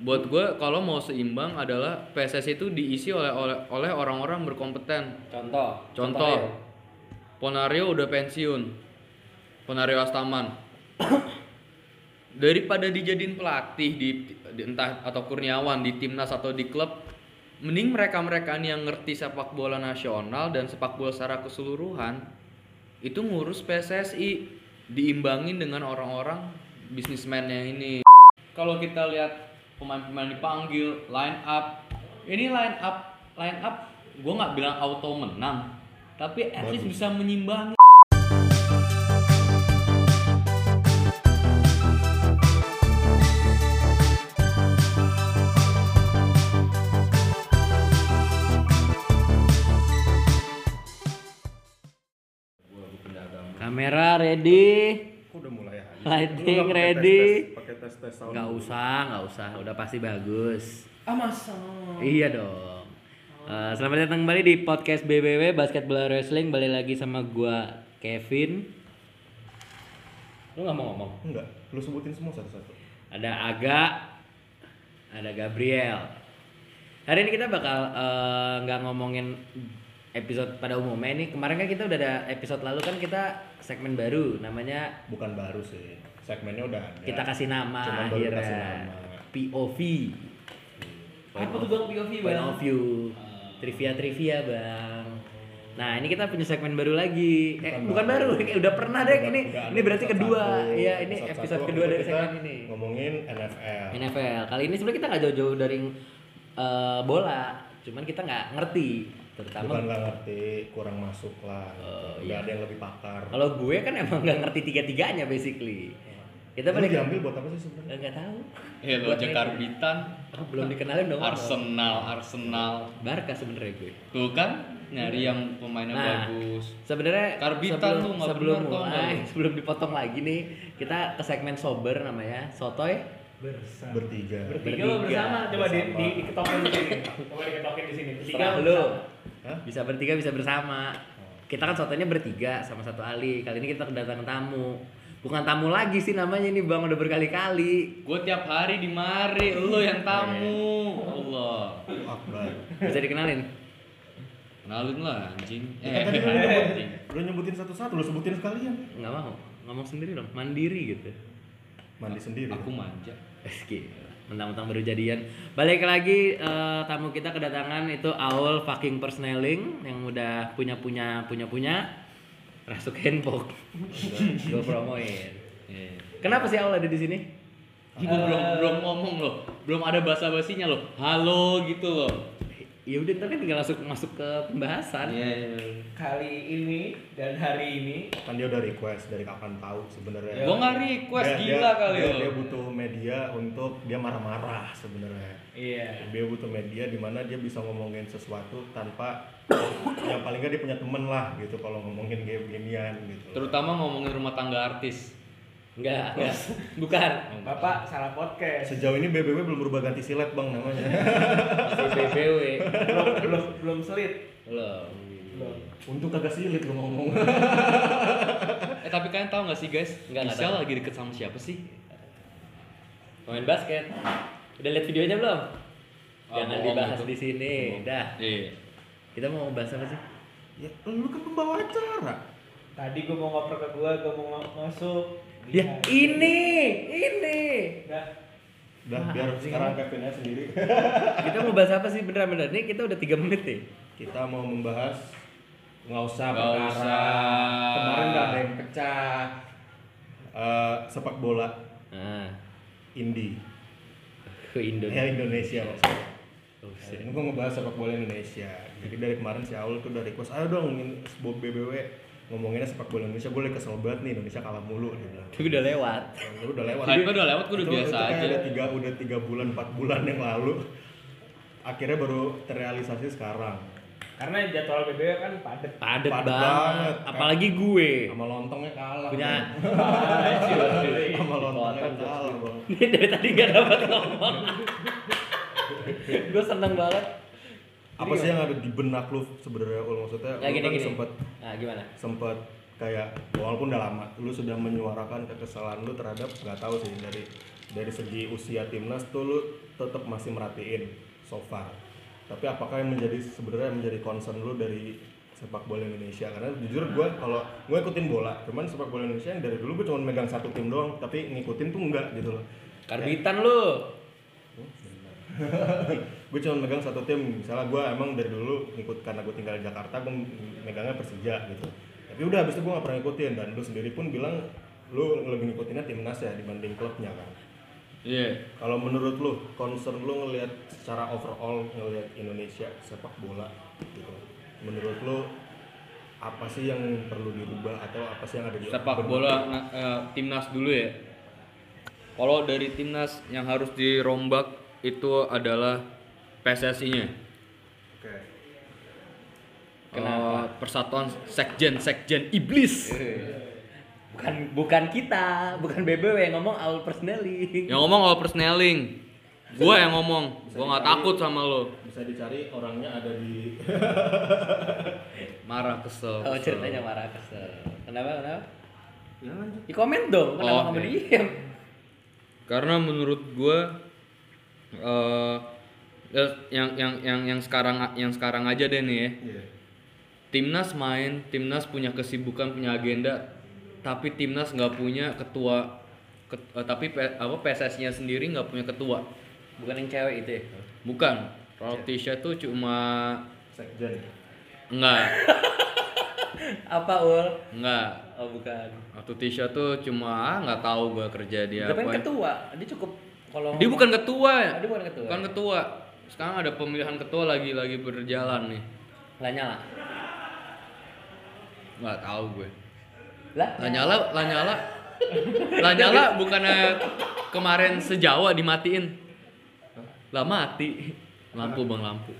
buat gue kalau mau seimbang adalah PSSI itu diisi oleh oleh oleh orang-orang berkompeten Contoh. Contoh, Ponario udah pensiun. Ponario Astaman. Daripada dijadiin pelatih di, di- entah atau Kurniawan di timnas atau di klub, mending mereka-mereka nih yang ngerti sepak bola nasional dan sepak bola secara keseluruhan itu ngurus PSSI diimbangin dengan orang-orang bisnismennya ini. Kalau kita lihat pemain-pemain dipanggil, line up, ini line up, line up, gue nggak bilang auto menang, tapi at least bisa menyimbangi. Kamera ready. Kok udah mulai? Lighting Lu ready. tes-tes- Pakai tes tes sound. Nggak usah, nggak usah. Udah pasti bagus. Ah masa? Iya dong. Eh, selamat datang kembali di podcast BBW Basket Bola Wrestling. Balik lagi sama gua Kevin. Lu nggak mau ngomong? Enggak, lu sebutin semua satu-satu. Ada Aga, ada Gabriel. Hari ini kita bakal eh, nggak ngomongin episode pada umumnya ini. Kemarin kan kita udah ada episode lalu kan kita segmen baru namanya Bukan baru sih. Segmennya udah ada. kita kasih nama Cuman baru akhirnya kasih nama. POV. Apa tuh bang POV Point of view. Trivia trivia bang. Nah ini kita punya segmen baru lagi. Eh Bukan bukan baru. baru, udah pernah deh ini. udah ada Ini berarti episode kedua. satu. Iya ini Episode episode kedua dari segmen ini. Ngomongin NFL. NFL. Kali ini sebenarnya kita nggak jauh-jauh dari eh, bola, cuman kita nggak ngerti terutama Bukan nggak ngerti, kurang masuk lah. Oh, udah iya. ada yang lebih pakar. kalau gue kan emang nggak ngerti tiga-tiganya basically. Kita Lu balik diambil buat apa sih sebenarnya? nggak tahu. Hello Buat Jakarbitan, Oh, belum dikenalin dong. Arsenal, Arsenal. Barca sebenarnya gue. Tuh kan nyari yang pemainnya Nah, bagus. Sebenarnya Karbitan sebelum, tuh nggak sebelum mulai, sebelum dipotong lagi nih, kita ke segmen sober namanya Sotoy bersama Bertiga. bertiga Bertiga. bersama coba di, Bersama. di, diketokin di sini coba diketokin di sini bertiga lu. Hah? Bisa bertiga bisa bersama. Kita kan sotonya bertiga sama satu Ali. Kali ini kita kedatangan tamu. Bukan tamu lagi sih namanya ini Bang udah berkali-kali. Gue tiap hari di mari, lu yang tamu. Allah. Akbar. Bisa dikenalin? Kenalin lah anjing. Ya Eh, kan tadi lu nyebutin, anjing. lu nyebutin satu-satu, lu sebutin sekalian. Nggak mau. Ngomong sendiri dong, mandiri gitu. Mandi sendiri. Aku manja. Eski. Mentang-mentang baru jadian. Balik lagi eh, tamu kita kedatangan itu Aul fucking persneling yang udah punya punya punya punya rasuk handphone. Gue promoin. Iya. Kenapa sih Aul ada di sini? Gua belum belum ngomong loh. Belum ada basa-basinya loh. Halo gitu loh. Ya udah ntar kan tinggal masuk masuk ke pembahasan. Iya. kali ini dan hari ini Kan dia udah request dari kapan tahu sebenarnya. Gua nggak request Dia- gila dia- kali dia, dia butuh media untuk dia marah-marah sebenarnya. iya Dia butuh media di mana dia bisa ngomongin sesuatu tanpa yang paling nggak dia punya temen lah gitu kalau ngomongin kayak beginian gitu. Terutama ngomongin rumah tangga artis. Enggak, enggak. Bukan. bapak salah podcast Sejauh ini BBW belum berubah ganti silet bang namanya. Si BBW. belum belum belum selit Belum. belum Untuk kagak silet lu ngomong. Eh tapi kalian tahu nggak sih guys? Nggak, nggak Gisel tahu. lagi deket sama siapa sih? Pemain basket. Udah lihat videonya belum? Ah, Jangan bohong dibahas itu. di sini. Dah. Iya. Kita mau bahas apa sih? ya lu kan pembawa acara. tadi gue mau ngoper ke gua gua mau masuk Ya Lihat. ini, ini. Udah. Udah Ah, biar anjing. sekarang Kevin aja sendiri. Kita mau bahas apa sih bener-bener? Nih kita udah tiga menit nih. Kita mau membahas nggak usah Nggak perkara. usah. Kemarin nggak ada yang pecah. Eh, sepak bola Nah, indie. ke Indo. Ya Indonesia maksudnya. Oh, Nah, ini gue ngebahas sepak bola Indonesia. Jadi dari kemarin si Aul tuh udah request, ayo dong ingin Bob BBW ngomonginnya sepak bola Indonesia. Gue lagi kesel banget nih Indonesia kalah mulu. Dia bilang. Tapi udah lewat. Ya, udah lewat. Hype udah lewat, gue udah Itu- biasa itu kayak aja. Ada tiga, udah tiga bulan, empat bulan yang lalu. Akhirnya baru terrealisasi sekarang. karena jadwal BBW kan padet Padet, Padet banget. banget. Apalagi gue. Sama lontongnya kalah. Punya Sama lontongnya Potong, kalah. Bang. Ini dari tadi gak dapat ngomong. gue seneng banget. Apa sih yang ada di benak lu sebenarnya Ul maksudnya? Ya lu gini kan gini. sempet Nah, gimana? sempet kayak walaupun udah lama lu sudah menyuarakan kekesalan lu terhadap nggak tahu sih dari dari segi usia timnas tuh lu tetap masih merhatiin so far tapi apakah yang menjadi sebenarnya menjadi concern lu dari sepak bola Indonesia karena jujur gue kalau gue ikutin bola cuman sepak bola Indonesia yang dari dulu gue cuma megang satu tim doang tapi ngikutin tuh enggak gitu loh Karbitan lu. gue cuma megang satu tim. Misalnya gue emang dari dulu ngikut karena gue tinggal di Jakarta gue megangnya Persija gitu. Tapi udah habis itu gue gak pernah ngikutin. Dan lu sendiri pun bilang lu lebih ngikutinnya timnas ya dibanding klubnya kan? Iya. kalau menurut lu concern lu ngelihat secara overall ngelihat Indonesia sepak bola gitu. Menurut lu apa sih yang perlu dirubah atau apa sih yang ada di sepak bola na- eh, timnas dulu ya. Kalau dari timnas yang harus dirombak itu adalah PSSI-nya. Oke. Eh, persatuan sekjen sekjen iblis. Bukan bukan kita, bukan BBW yang ngomong Aul Persneling. yang ngomong all persneling. Gua yang ngomong. Gua nggak takut sama lo. bisa dicari orangnya ada di Marah kesel. Oh kesel. ceritanya marah kesel. Kenapa kenapa? ya lanjut Di komen dong, kenapa Oh, kamu oke. diem? Karena menurut gua eh eh, yang yang yang yang sekarang yang sekarang aja deh nih ya. Iya. Timnas main, timnas punya kesibukan, punya agenda, tapi timnas nggak punya ketua, ket- eh, tapi P- apa PSS-nya sendiri nggak punya ketua. Bukan yang cewek itu ya? Bukan, Tisha tuh cuma sekjen enggak, Apa Ul? enggak. Oh bukan. Waktu Tisha tuh cuma ah, nggak tahu gua kerja dia Tapi kan ketua, dia cukup kalau Dia bukan ketua. Oh, dia bukan ketua. Bukan ketua. Sekarang ada pemilihan ketua lagi lagi berjalan nih. Lah nyala. Nggak tahu gue. Lah Lanyala, Lanyala, Lanyala bukannya kemarin sejawa dimatiin. Lah mati. Lampu bang lampu.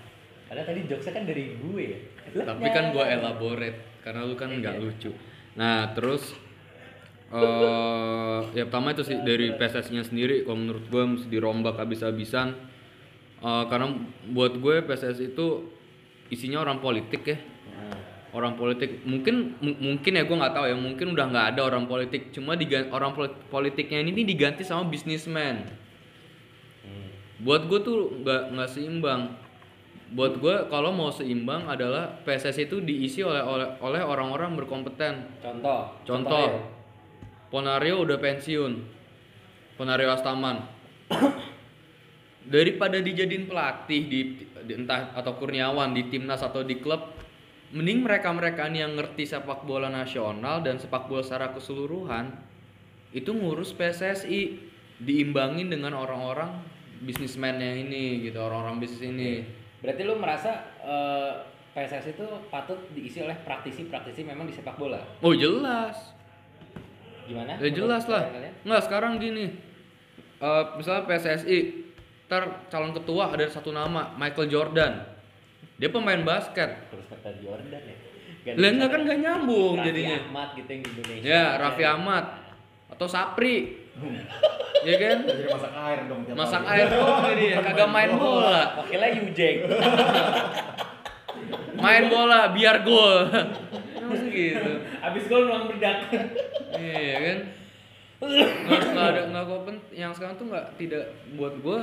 Karena tadi jokesnya kan dari gue ya. Tapi kan nyala. elaborate karena lu kan nggak lucu. Nah terus eh ya pertama itu sih dari PSS-nya sendiri. Kalau menurut gua mesti dirombak habis-habisan. Eh, karena buat gue PSS itu isinya orang politik ya. Orang politik. Mungkin mu- mungkin ya gue nggak tahu ya. Mungkin udah nggak ada orang politik. Cuma digan- orang poli- politiknya ini diganti sama bisnismen buat gue tuh nggak nggak seimbang. Buat gue kalau mau seimbang adalah PSS itu diisi oleh oleh oleh orang-orang berkompeten. Contoh. contoh ya. Ponario udah pensiun. Ponario Astaman daripada dijadiin pelatih di, di- entah atau Kurniawan di timnas atau di klub mending mereka mereka yang ngerti sepak bola nasional dan sepak bola secara keseluruhan itu ngurus PSSI diimbangin dengan orang-orang bisnismennya ini gitu orang-orang bisnis ini Berarti lu merasa eh, PSS itu patut diisi oleh praktisi-praktisi memang di sepak bola. oh jelas Gimana? Ya jelas lah. Nggak sekarang gini. Eh misalnya PSSI, ntar calon ketua ada satu nama Michael Jordan. Dia pemain basket. Terus kata Jordan ya. Lah enggak kan nggak nyambung Raffi jadinya. Ahmad gitu yang di Indonesia. Ya Raffi Ahmad atau Sapri. ya kan? jadi masak air dong tiap Masak hari. air doang jadi kagak main bola. Wakilnya Yujek. Main bola biar gol. Emang gitu. Abis gol nuang bedak. Iya kan? Nggak, nggak ada nggak kompeten. Yang sekarang tuh nggak tidak buat gue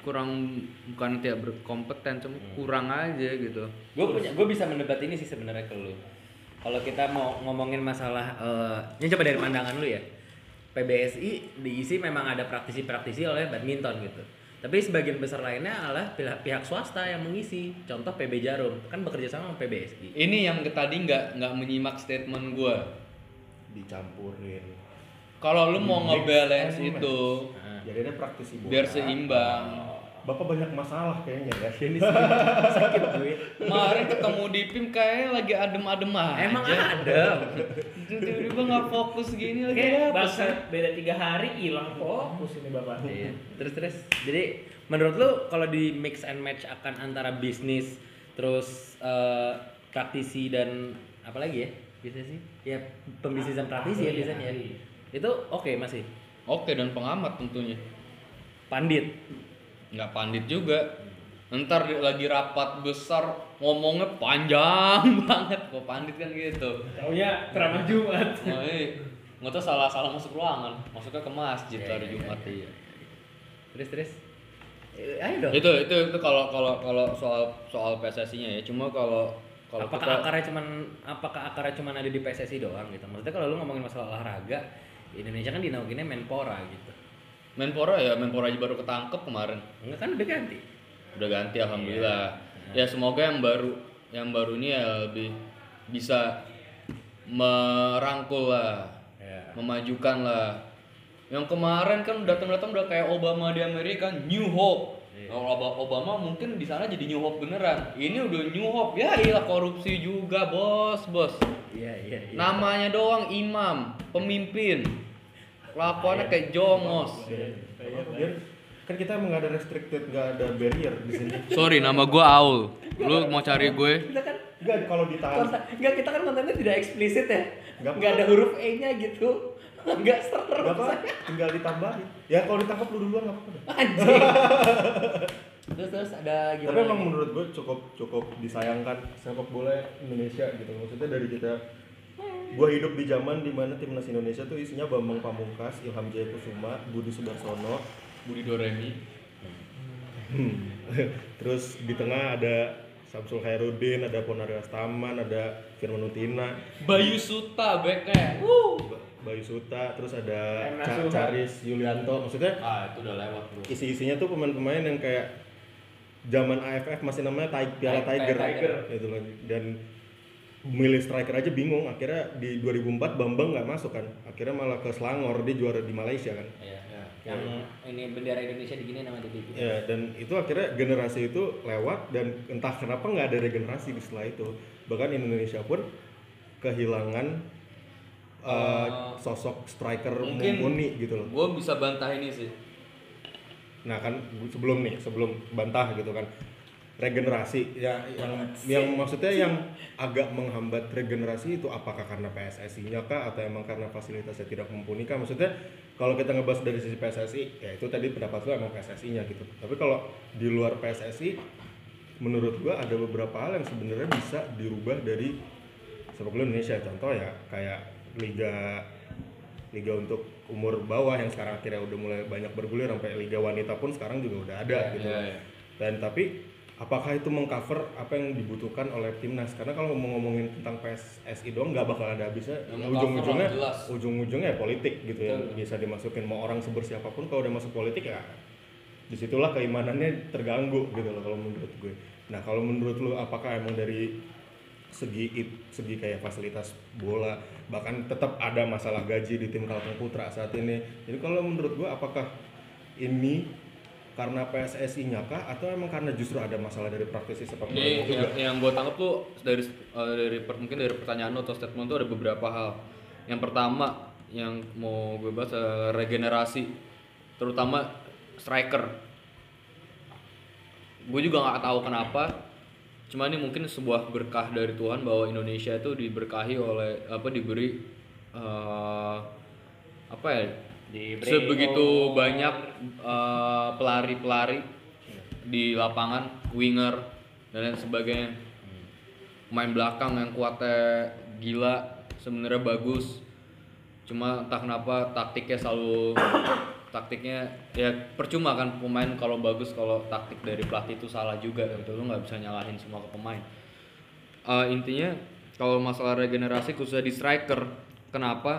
kurang bukan tidak berkompeten cuma kurang aja gitu. gue punya gue bisa mendebat ini sih sebenarnya ke lu. Kalau kita mau ngomongin masalah eh ini coba dari pandangan lu ya. PBSI diisi memang ada praktisi-praktisi oleh badminton gitu. Tapi sebagian besar lainnya adalah pihak, pihak swasta yang mengisi. Contoh PB Jarum kan bekerja sama sama PBSI Ini yang tadi nggak nggak menyimak statement gue. dicampurin. Kalau lu mau ngebalance itu Nah, jadi ada praktisi bola. biar seimbang. Bapak banyak masalah kayaknya ya ini sakit, sakit gue Kemarin ketemu di PIM kayaknya lagi adem-adem aja. emang ada Tiba-tiba nggak fokus gini lagi apa bangsa sih? beda tiga hari hilang fokus ini bapak. Iya. Terus terus. Jadi menurut lu kalau di mix and match akan antara bisnis terus eh, praktisi dan apa lagi ya? Bisa sih? Ya pembisnis dan praktisi ya biasanya. ya. Itu oke masih. Oke dan pengamat tentunya. Pandit. Nggak pandit juga. Ntar lagi rapat besar ngomongnya panjang banget. Kok pandit kan gitu. Taunya ceramah Jumat. Oh, iya. Nggak tahu salah-salah masuk ruangan. Masuknya ke masjid Iya, hari iya, Jumat iya. Terus terus. Eh, Ayo dong. itu itu itu kalau kalau kalau soal soal PSSI-nya ya cuma kalau kalau apakah kita akarnya cuman apakah akarnya cuman ada di PSSI doang gitu maksudnya kalau lu ngomongin masalah olahraga Indonesia kan dinauginnya Menpora gitu Menpora ya Menpora aja baru ketangkep kemarin. Enggak kan udah ganti. Udah ganti alhamdulillah. Iya. ya semoga yang baru yang baru ini ya lebih bisa merangkul lah ya memajukan lah. Yang kemarin kan datang-datang udah kayak Obama di Amerika New Hope. Iya. kalau Ob- Obama mungkin di sana jadi New Hope beneran. Ini udah New Hope. Ya iyalah korupsi juga bos bos. Iya iya iya. Namanya doang imam pemimpin lakuannya kayak jongos. Kan kita emang nggak ada restricted nggak ada barrier di sini. Sorry nama gua Aul. Lu mau cari gue? Kita kan nggak kalau ditahan. enggak kita kan kontennya tidak eksplisit ya. Nggak nggak ada huruf e nya gitu. Nggak serem nggak apa tinggal ditambahin. Ya kalau ditangkap lu duluan nggak apa-apa. Anjing. Terus terus ada gimana tapi emang menurut gue cukup cukup disayangkan sepak bola Indonesia gitu. Maksudnya dari kita gue hidup di zaman di mana timnas Indonesia tuh isinya Bambang Pamungkas, Ilham Jayakusuma, Budi Sudarsono, Budi Doremi. Terus di tengah ada Samsul Khairuddin, ada Ponario Astaman, ada Firman Utina, Bayu Suta Ba- Bayu Suta, terus ada Ca-. Caris Yulianto, maksudnya ah itu udah lewat bro. isi-isinya tuh pemain-pemain yang kayak zaman AFF masih namanya Tig- Piala Tiger. Tiger, gitu loh. Dan milih striker aja bingung. Akhirnya di 2004 Bambang nggak masuk kan. Akhirnya malah ke Selangor dia juara di Malaysia kan. Iya, yang ini bendera Indonesia digini nama jadi gitu. Ya, dan itu akhirnya generasi itu lewat dan entah kenapa nggak ada regenerasi di setelah itu. Bahkan Indonesia pun kehilangan uh, Uh, sosok striker mumpuni gitu loh. gue bisa bantah ini sih Nah kan sebelum nih, sebelum bantah gitu kan regenerasi ya yang yang maksudnya yang agak menghambat regenerasi itu apakah karena PSSI-nya kah atau emang karena fasilitasnya tidak mumpuni kah? Maksudnya kalau kita ngebahas dari sisi PSSI ya itu tadi pendapat lu emang PSSI-nya gitu. Tapi kalau di luar PSSI menurut gua ada beberapa hal yang sebenarnya bisa dirubah dari sepak bola Indonesia. Contoh ya kayak liga liga untuk umur bawah yang sekarang akhirnya udah mulai banyak bergulir sampai liga wanita pun sekarang juga udah ada Iya, gitu. iya, iya. Dan tapi apakah itu mengcover apa yang dibutuhkan oleh timnas? Karena kalau mau ngomongin tentang PSSI doang nggak bakal ada habisnya. Ya, ujung-ujungnya ujung-ujungnya ya politik gitu Betul. bisa dimasukin mau orang sebersih apa pun kalau udah masuk politik ya di situlah keimanannya terganggu gitu loh kalau menurut gue. Nah kalau menurut lu apakah emang dari segi it- segi kayak fasilitas bola bahkan tetap ada masalah gaji di tim Kalteng Putra saat ini. Jadi kalau menurut gua apakah ini karena PSSI-nya kah atau emang karena justru ada masalah dari praktisi sepak bola Jadi juga? yang, yang gue tangkap tuh dari eh, dari per- mungkin dari pertanyaan lo atau statement tuh ada beberapa hal. Yang pertama yang mau gue bahas eh, regenerasi, terutama striker. Gue juga nggak tahu kenapa. Cuma ini mungkin sebuah berkah dari Tuhan bahwa Indonesia itu diberkahi oleh apa diberi eh, apa ya Diberi sebegitu banyak eh, pelari-pelari di lapangan, winger dan lain sebagainya. Main belakang yang kuatnya gila, sebenarnya bagus. Cuma entah kenapa taktiknya selalu taktiknya ya percuma kan pemain kalau bagus kalau taktik dari pelatih itu salah juga gitu. Lu nggak bisa nyalahin semua ke pemain. Eh, intinya kalau masalah regenerasi khususnya di striker kenapa?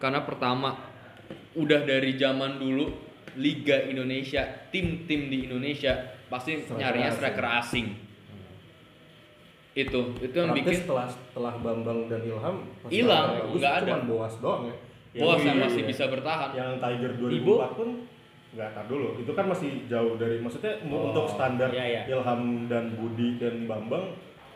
Karena pertama udah dari zaman dulu Liga Indonesia tim-tim di Indonesia pasti Striker nyarinya asing. striker asing itu itu yang Praktis bikin setelah setelah Bambang dan Ilham Hilang, nggak ada. cuman Boas doang ya. bos yang iya, masih iya. bisa bertahan yang Tiger 2004 Ibu? pun nggak tar dulu itu kan masih jauh dari maksudnya Oh, untuk standar iya, iya. Ilham dan Budi dan Bambang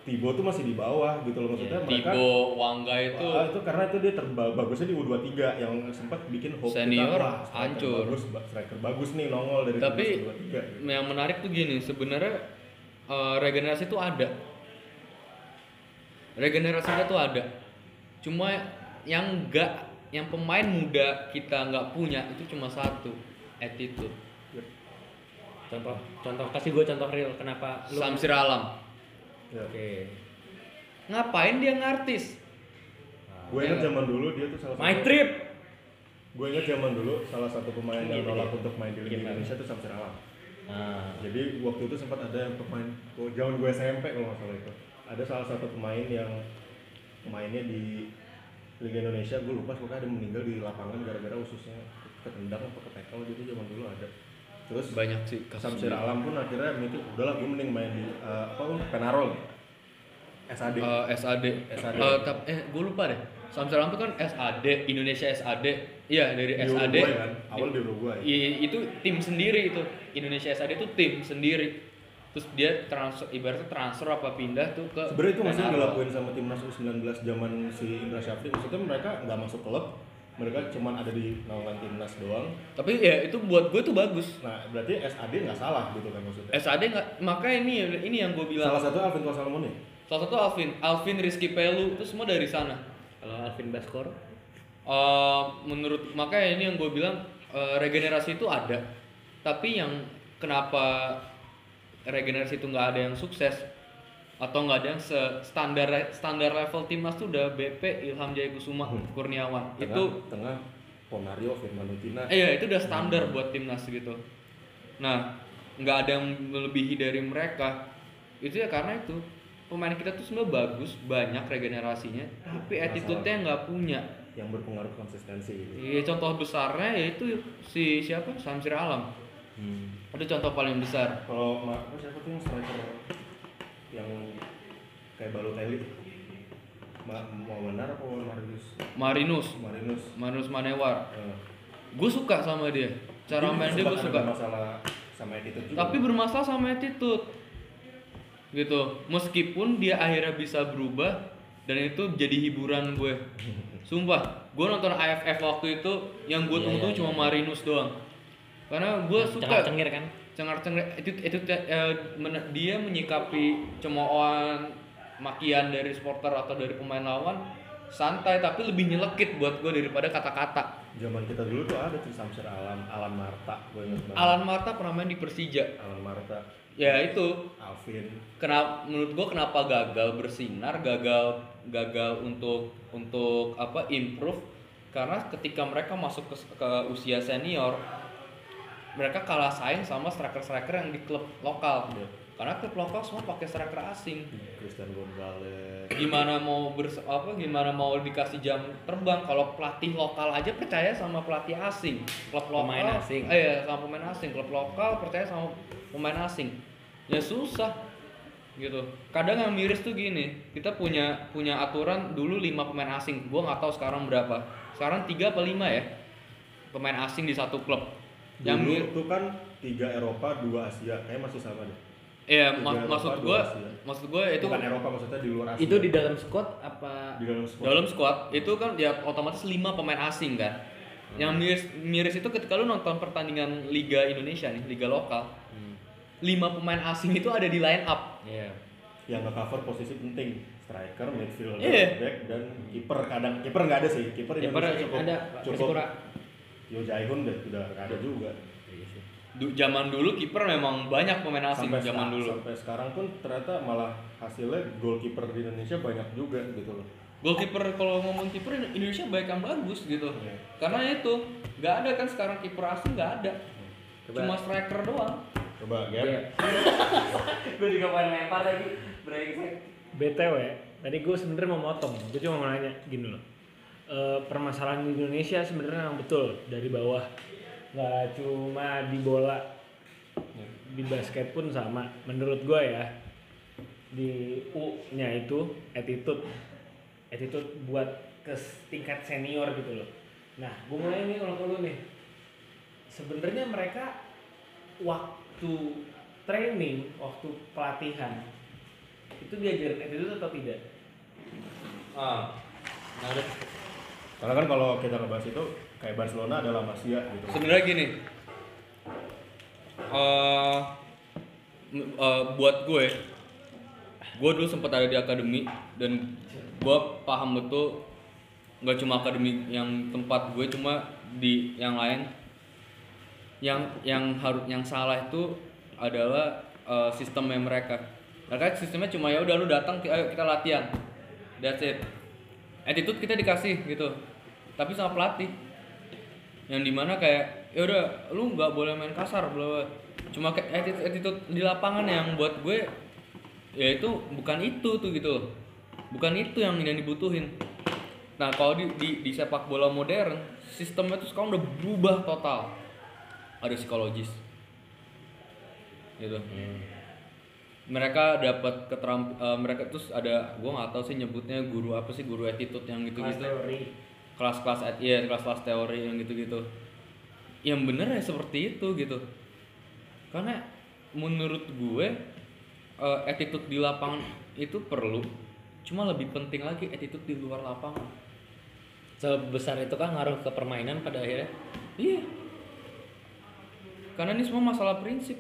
Tibo tuh masih di bawah gitu loh maksudnya mereka Iya, Tibo Wangga itu Ah, itu karena itu dia terba- bagusnya di U23 yang sempat bikin hope Senior, kita, wah, hancur. bagus ba- striker bagus nih nongol dari Tapi timnas U23 gitu. yang menarik tuh gini, sebenarnya eh, regenerasi itu ada. Regenerasinya tuh ada. Cuma yang enggak, yang pemain muda kita nggak punya itu cuma satu, attitude. Contoh, contoh kasih gue contoh real kenapa lu Samsir Alam. Ya. Oke. Ngapain dia ngartis? gue ingat zaman dulu dia tuh salah My satu- trip. gue ingat zaman dulu salah satu pemain yang Gitu, nolak untuk main di Liga Gimana? Indonesia itu Samsir Alam Nah, jadi waktu itu sempat ada yang pemain oh, zaman gue SMP kalau nggak salah itu ada salah satu pemain yang mainnya di Liga Indonesia gue lupa pokoknya ada yang meninggal di lapangan gara-gara ususnya ketendang apa ketekel gitu zaman dulu ada terus banyak sih Samsir. Alam pun akhirnya mikir udahlah gue mending main di eh, apa Penarol SAD Eh, SAD. SAD. Eh, tap- eh gue lupa deh. Samsung Alam tuh kan SAD, Indonesia SAD. Iya, dari di SAD. Uruguay kan awal di Uruguay I- itu tim sendiri itu. Indonesia SAD itu tim sendiri. Terus dia transfer ibaratnya transfer apa pindah tuh ke sebenarnya itu masih dilakuin sama timnas U19 zaman si Indra Syafri maksudnya mereka nggak masuk klub mereka cuma ada di naungan timnas doang Tapi ya itu buat gue tuh bagus. nah berarti SAD nggak salah gitu kan maksudnya SAD nggak makanya ini ini yang gue bilang. salah satu Alvin Salmon ya Salah satu Alvin, Alvin Rizky Pelu itu semua dari sana. kalau Alvin Baskor Eh, menurut makanya ini yang gue bilang eh, regenerasi itu ada tapi yang kenapa regenerasi itu nggak ada yang sukses atau nggak ada yang se- standar standar level timnas tuh udah BP Ilham Jaya Kusuma Hmm. Kurniawan. Tengah, itu tengah Ponario Firman Utina. Eh, iya itu udah standar buat timnas gitu. Nah nggak ada yang melebihi dari mereka. Itu ya karena itu. Pemain kita tuh sebenarnya bagus banyak regenerasinya tapi attitude-nya nggak punya. yang berpengaruh konsistensi Iya contoh besarnya yaitu si siapa? Samsir Alam. Itu contoh paling besar. kalau siapa tuh yang striker yang kayak Balotelli Ma mau benar apa mau Marius Marinus, Marinus Marinus Manewar. Eh, Gue suka sama dia. Cara main dia gue suka. masalah sama attitude juga. Tapi bermasalah sama attitude. Gitu. Meskipun dia akhirnya bisa berubah dan itu jadi hiburan gue. Sumpah, gue nonton AFF waktu itu yang gue Iya, tunggu iya, cuma iya. Marinus doang. Karena gue suka cengir kan cengar-cengir itu itu men- dia menyikapi cemoohan makian dari supporter atau dari pemain lawan santai tapi lebih nyelekit buat gue daripada kata-kata. zaman kita dulu tuh ada tuh Samsir Alam Alan Marta gue banget. Alan Marta pernah main di Persija. Alan Marta. Ya itu. Alvin. Kenapa menurut gue kenapa gagal bersinar, gagal gagal untuk untuk apa improve? Karena ketika mereka masuk ke, ke usia senior mereka kalah saing sama striker-striker yang di klub lokal. Iya. Karena klub lokal semua pakai striker asing. Christian Gonzalez. Gimana mau bers apa gimana mau dikasih jam terbang? Kalau pelatih lokal aja percaya sama pelatih asing. Klub lokal. Pemain asing. eh, iya, sama pemain asing. Klub lokal percaya sama pemain asing. Ya susah gitu. Kadang yang miris tuh gini kita punya punya aturan dulu lima pemain asing. Gua nggak tahu sekarang berapa. Sekarang tiga apa lima ya? Pemain asing di satu klub yang dulu mir- tuh kan tiga Eropa dua Asia kayak masih sama deh Iya, mak- maksud Asia. maksud gua itu bukan Eropa maksudnya di luar Asia itu di dalam squad apa di dalam squad dalam squad itu kan ya otomatis lima pemain asing kan. Yang miris, miris itu ketika lu nonton pertandingan Liga Indonesia nih, Liga lokal, lima pemain asing itu ada di line up. Iya. yang nge-cover posisi penting striker, midfielder, Iya. back dan kiper kadang kiper nggak ada sih kiper Kiper Indonesia cukup ada, cukup. Yo Jaihun udah udah nggak ada juga Du, zaman dulu kiper memang banyak pemain asing sampai zaman dulu. sampai sekarang pun ternyata malah hasilnya goalkeeper di Indonesia banyak juga gitu loh Goalkeeper kalau ngomong kiper Indonesia banyak yang bagus gitu. Iya. Karena itu nggak ada kan sekarang kiper asing nggak ada. Coba. Cuma striker doang. coba Iya. gue juga pengen lempar lagi brengsek BTW, tadi gue sebenarnya mau motong, gue cuma mau nanya gini loh. Eh, permasalahan di Indonesia sebenarnya yang betul dari bawah, nggak cuma di bola, di basket pun sama. Menurut gue ya, di U-nya itu attitude, attitude buat ke tingkat senior gitu loh. Nah, gue mulai nih kalau dulu nih, sebenarnya mereka waktu training, waktu pelatihan itu diajarin attitude atau tidak? Ah, ada. Karena kan kalau kita ngebahas itu kayak Barcelona adalah Masia gitu. Sebenarnya gini, m- eh, buat gue, gue dulu sempat ada di akademi dan gue paham betul nggak cuma akademi yang tempat gue cuma di yang lain. Yang yang harus yang salah itu adalah eh, sistemnya mereka. Mereka sistemnya cuma ya udah lu datang ayo kita latihan. That's it. Attitude kita dikasih gitu tapi sama pelatih. Yang di mana kayak ya udah lu nggak boleh main kasar bla cuma kayak attitude, attitude di lapangan yang buat gue ya itu bukan itu tuh gitu loh. Bukan itu yang yang dibutuhin. Nah kalau di, di di sepak bola modern sistemnya tuh sekarang udah berubah total. Ada psikologis. Gitu. Mereka dapat keteramp eh, mereka terus ada gua nggak tahu sih nyebutnya guru apa sih guru attitude yang gitu gitu. Kelas-kelas at- iya kelas-kelas teori yang gitu-gitu. Yang bener ya seperti itu gitu. Karena menurut gue eh, attitude di lapangan itu perlu cuma lebih penting lagi attitude di luar lapangan. Sebesar itu kan ngaruh ke permainan pada akhirnya. iya. Karena ini semua masalah prinsip.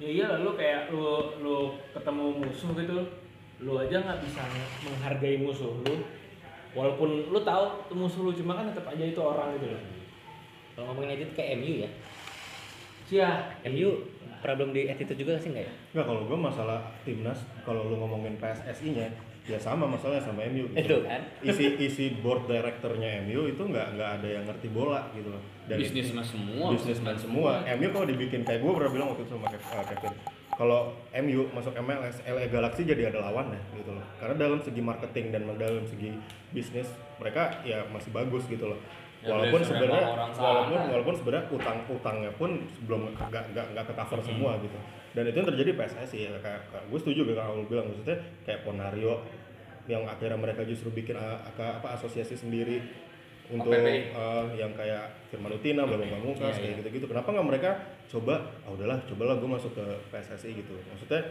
Ya iya lu kayak lu lu ketemu musuh gitu, lu aja nggak bisa menghargai musuh lu. Walaupun lu tahu itu musuh lu cuma kan tetap aja itu orang gitu loh. Kalau ngomongin attitude kayak MU ya. Sia. MU problem di attitude juga sih enggak ya? Nggak, kalau gue masalah timnas, kalau lu ngomongin PSSI-nya, ya sama masalahnya sama MU. Itu kan. Isi isi board directornya MU itu nggak nggak ada yang ngerti bola gitu loh. Dan bisnismen semua bisnismen semua. MU kalau dibikin kayak gue pernah bilang waktu itu sama Kev- Kevin, kalau MU masuk MLS, LA Galaxy jadi ada lawannya gitu loh. Karena dalam segi marketing dan dalam segi bisnis mereka ya masih bagus gitu loh. Ya, Walaupun sebenarnya orang sana. walaupun walaupun sebenarnya utang-utangnya pun belum nggak nggak nggak ke cover semua gitu. Dan itu yang terjadi PSSI ya kayak, kayak gue setuju dengan kalau bilang maksudnya kayak Ponario yang akhirnya mereka justru bikin apa apa asosiasi sendiri untuk eh, yang kayak Firman Utina, Bambang Pamungkas, Iya, kayak gitu-gitu. Kenapa nggak mereka coba, ah udahlah, cobalah gue masuk ke PSSI gitu. Maksudnya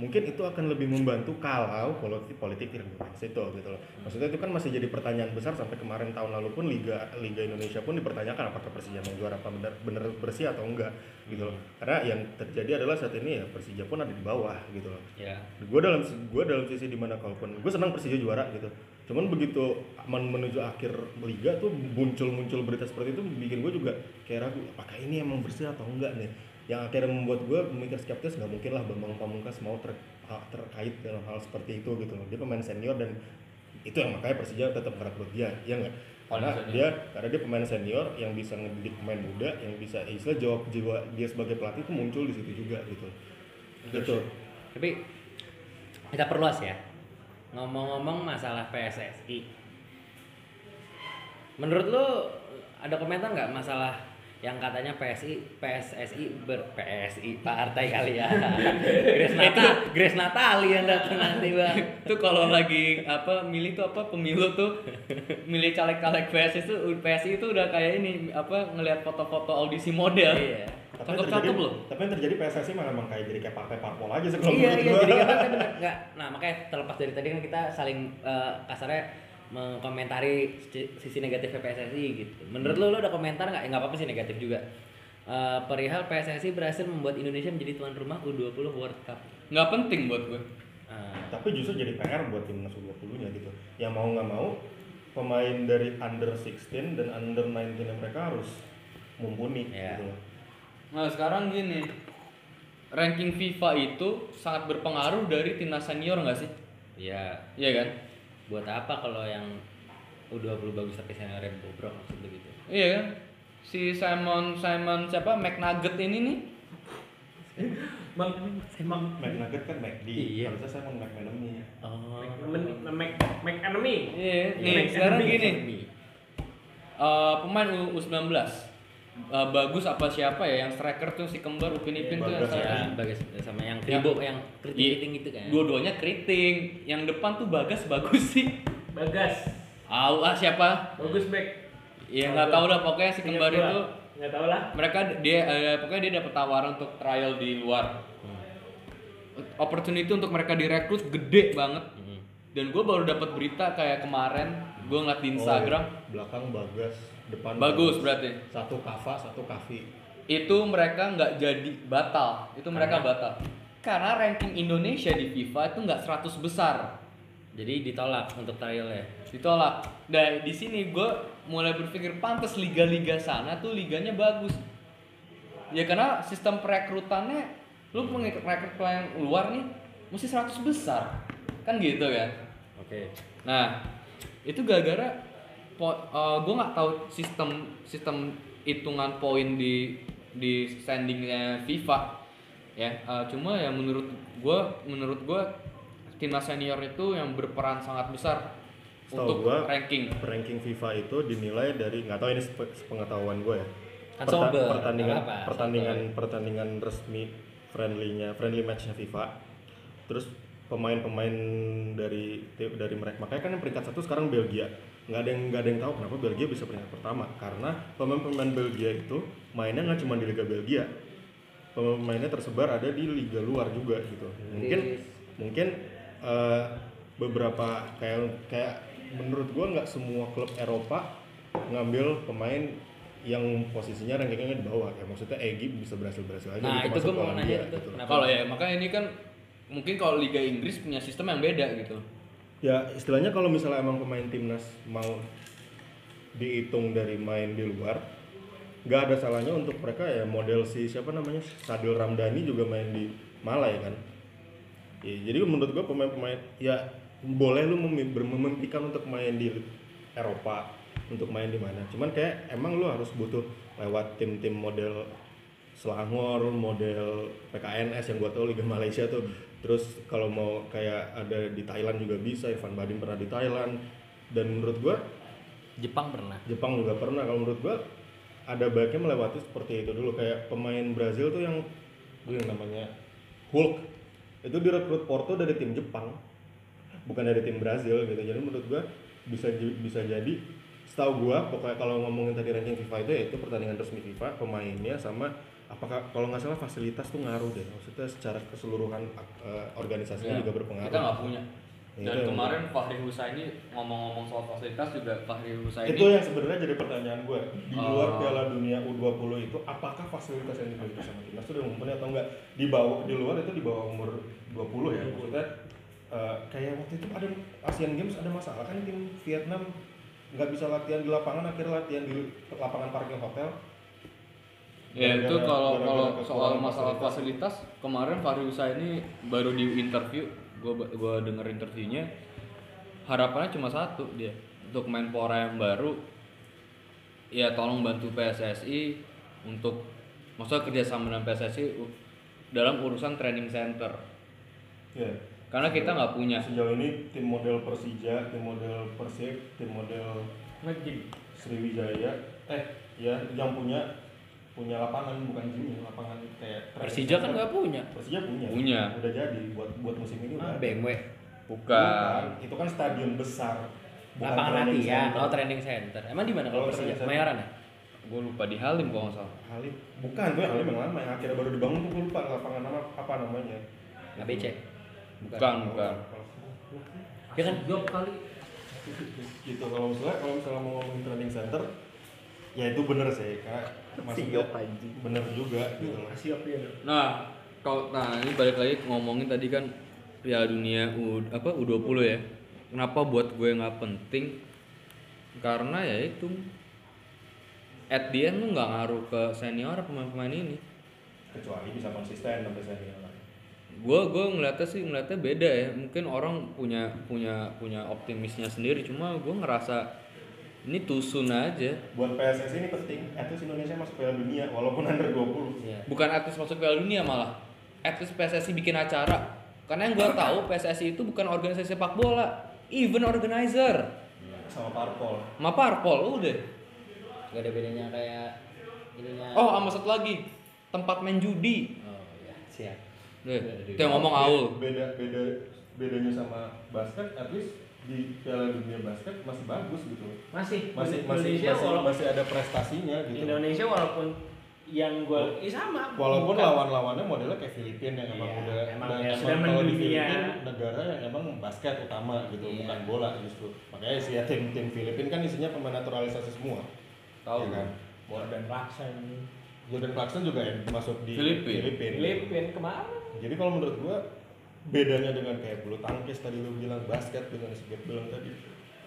mungkin itu akan lebih membantu kalau politik politik tidak ke situ gitu loh. Maksudnya itu kan masih jadi pertanyaan besar sampai kemarin tahun lalu pun liga liga Indonesia pun dipertanyakan apakah Persija mau juara apa benar benar bersih atau enggak gitu loh. Karena yang terjadi adalah saat ini ya Persija pun ada di bawah gitu loh Ya. gue dalam gue dalam sisi di mana kalaupun gue senang Persija juara gitu cuman begitu men- menuju akhir liga tuh muncul muncul berita seperti itu bikin gue juga kayak ragu apakah ini emang bersih atau enggak nih? Yang akhirnya membuat gue memikir skeptis nggak mungkin lah Bambang Pamungkas mau ter- terkait dengan hal seperti itu gitu loh. Dia pemain senior dan itu yang makanya Persija tetap merekrut dia ya nggak? Karena Paling senior. dia karena dia pemain senior yang bisa ngedidik pemain muda yang bisa ya istilah jawab jiwa dia sebagai pelatih itu muncul di situ juga gitu. Gitu. Tapi kita perluas ya. Ngomong-ngomong masalah PSSI. Menurut lu ada komentar nggak masalah yang katanya PSI PSSI ber PSI partai kali ya. Grace Nata, Grace Natali yang datang nanti bang. itu kalau lagi apa milih tuh apa pemilu tuh milih caleg-caleg PSI itu PSI itu udah kayak ini apa ngelihat foto-foto audisi model Iya. Tapi yang cakep-cakep terjadi, loh. tapi yang terjadi PSSI malah emang kayak jadi kayak partai parpol aja sih kalau iya iya jadi kan bener. Nggak nah makanya terlepas dari tadi kan kita saling eh, kasarnya mengkomentari sisi- negatif PSSI gitu. Menurut lu lu ada komentar nggak? Ya nggak apa-apa sih negatif juga. Eh, perihal PSSI berhasil membuat Indonesia menjadi tuan rumah U20 World Cup. Nggak penting buat gue Eh, Tapi justru jadi PR buat timnas U20 nya gitu. Yang mau nggak mau pemain dari under 16 dan under 19 nya mereka harus mumpuni Iya. gitu loh. Nah sekarang gini. Ranking FIFA itu sangat berpengaruh dari timnas senior nggak sih? Ya iya kan? Buat apa kalau yang U20 bagus tapi seniornya bobrok maksud lu gitu? Iya kan? Si Simon Simon siapa? McNugget ini nih. Bang, Bang, McNugget kan McD, Iya. harusnya saya mau McManamy. oh. Men- Mac Mac enemy. iya. Nih Mac sekarang enemy. gini. Eh, pemain U- U19 Eh, bagus apa siapa ya? Yang striker tuh si kembar Upin Ipin tuh yang striker. ya. Bagus. Sama yang kribo yang keriting gitu kan. Dua-duanya keriting. Yang depan tuh bagas bagus sih. Bagas. Au ah siapa? Bagus back. ya nggak tahu lah pokoknya si kembar itu Nggak tahu lah. mereka dia eh, pokoknya dia dapat tawaran untuk trial di luar. Opportunity untuk mereka direkrut gede banget. Hmm. dan gue baru dapat berita kayak kemarin gue ngeliat di Instagram. Oh, belakang Bagas, depan bagus berarti. Satu Kava, satu Kavi. itu mereka nggak jadi batal. Itu mereka Karena? batal. Karena ranking Indonesia di FIFA itu nggak 100 besar. Jadi ditolak untuk trial ya ditolak. Nah di sini gue mulai berpikir pantas liga-liga sana tuh liganya bagus. Ya karena sistem perekrutannya lu mengikat rekrut pemain luar nih mesti 100 besar. Kan gitu kan? Oke. Nah itu gara-gara gue nggak tahu sistem sistem hitungan poin di di standingnya FIFA ya. Eh, cuma ya menurut gue menurut gue timnas senior itu yang berperan sangat besar Setahu untuk gua, ranking. ranking FIFA itu dinilai dari nggak tahu ini sepe- sepengetahuan gue ya. Kan Perta- sober, pertandingan apa, pertandingan pertandingan resmi friendly-nya friendly match-nya FIFA. Terus pemain-pemain dari dari mereka makanya kan yang peringkat satu sekarang Belgia nggak ada yang nggak ada yang tahu kenapa Belgia bisa peringkat pertama karena pemain-pemain Belgia itu mainnya nggak cuma di Liga Belgia pemain-pemainnya tersebar ada di liga luar juga gitu mungkin mungkin eh, beberapa kayak kayak menurut gua nggak semua klub Eropa ngambil pemain yang posisinya rankingnya di bawah kayak maksudnya Egy bisa berhasil berhasil aja Nah, gitu itu gua mau nanya itu. gitu. Kenapa? kalau ya makanya ini kan mungkin kalau Liga Inggris punya sistem yang beda gitu Ya istilahnya kalau misalnya emang pemain timnas mau dihitung dari main di luar, nggak ada salahnya untuk mereka ya model si siapa namanya Sadil Ramdhani juga main di Malai kan. Ya, jadi menurut gua pemain-pemain ya boleh lu memimpikan untuk main di Eropa, untuk main di mana. Cuman kayak emang lu harus butuh lewat tim-tim model Selangor, model PKNS yang gua tahu Liga Malaysia tuh. Terus kalau mau kayak ada di Thailand juga bisa, Ivan Badim pernah di Thailand. Dan menurut gua Jepang pernah. Jepang juga pernah. Kalau menurut gua ada baiknya melewati seperti itu dulu kayak pemain Brazil tuh yang gue yang namanya Hulk itu direkrut Porto dari tim Jepang bukan dari tim Brazil gitu jadi menurut gua bisa bisa jadi setahu gua pokoknya kalau ngomongin tadi ranking FIFA itu ya itu pertandingan resmi FIFA pemainnya sama apakah kalau nggak salah fasilitas tuh ngaruh deh. Maksudnya secara keseluruhan eh, organisasinya Ya, juga berpengaruh. Kita nggak punya. Ya, dan itu yang- kemarin Fahri Husaini ngomong-ngomong soal fasilitas juga Fahri Husaini itu yang sebenarnya jadi pertanyaan gue. Di luar Oh. Piala Dunia U20 itu apakah fasilitas yang dimiliki sama timnas itu udah mumpuni atau enggak di bawah di luar itu di bawah umur 20 ya maksudnya eh, kayak waktu itu ada Asian Games ada masalah kan tim Vietnam nggak bisa latihan di lapangan akhirnya latihan di lapangan parkir hotel Ya itu kalau kalau soal masalah fasilitas. fasilitas kemarin Fahri Husaini baru di interview, gua gua denger interviewnya harapannya cuma satu dia untuk Menpora yang baru. Ya tolong bantu PSSI untuk maksudnya kerjasama dengan PSSI dalam urusan training center. Ya. Karena kita nggak punya. sejauh ini tim model Persija tim model Persib tim model. Sriwijaya eh ya yang punya punya lapangan bukan gym ya, lapangan kayak Persija kan nggak punya. Persija punya Punya. udah jadi buat buat musim ini udah Ah. BMW. bukan itu kan stadion besar bukan Lapangan latihan, oh training center. Emang di mana kalau Kalau Persija? Kemayoran ya? gue lupa di Halim kalau nggak salah Halim bukan yang Halim yang lama yang akhirnya baru dibangun tuh gue lupa lapangan nama apa namanya ABC. bukan bukan Ya kan? Job kali. gitu kalau misalnya kalau misalnya mau ngomongin training center ya itu bener sih karena maksudnya bener juga gitu loh Siap ya. Nah, kalau nah ini balik lagi ngomongin tadi kan Piala Dunia U apa U20 ya. Kenapa buat gue nggak penting? Karena ya itu at the end lu nggak ngaruh ke senior pemain-pemain ini. kecuali bisa konsisten sampai senior Gue gue ngeliatnya sih ngeliatnya beda ya. Mungkin orang punya punya punya optimisnya sendiri. Cuma gue ngerasa ini tusun aja. buat PSSI ini penting at least Indonesia masuk Piala Dunia walaupun under 20 Iya. Bukan artis masuk Piala Dunia malah. At least PSSI bikin acara. Karena yang gue tahu PSSI itu bukan organisasi sepak bola, event organizer. sama parpol sama parpol udah Gak ada bedanya kayak ininya. oh sama satu lagi tempat main judi Oh ya, siap. deh itu yang ngomong Aul beda beda bedanya sama basket at least di Piala Dunia basket masih bagus gitu Masih. masih masih Indonesia masih, walaupun masih ada prestasinya gitu Indonesia walaupun yang gue eh, sama. walaupun lawan-lawannya modelnya kayak Filipina yang emang Iya, udah emang udah- ya emang sudah kalau di mendunia. Filipina negara yang emang basket utama gitu Iya. bukan bola justru makanya sih ya tim tim Filipina kan isinya pemain naturalisasi semua tahu ya kan Dan Laksan. Jordan Clarkson juga yang masuk di Filipina. Filipina. Filipin kemarin. Jadi kalau menurut gua bedanya dengan kayak bulu tangkis tadi lu bilang basket dengan si Gap bilang tadi.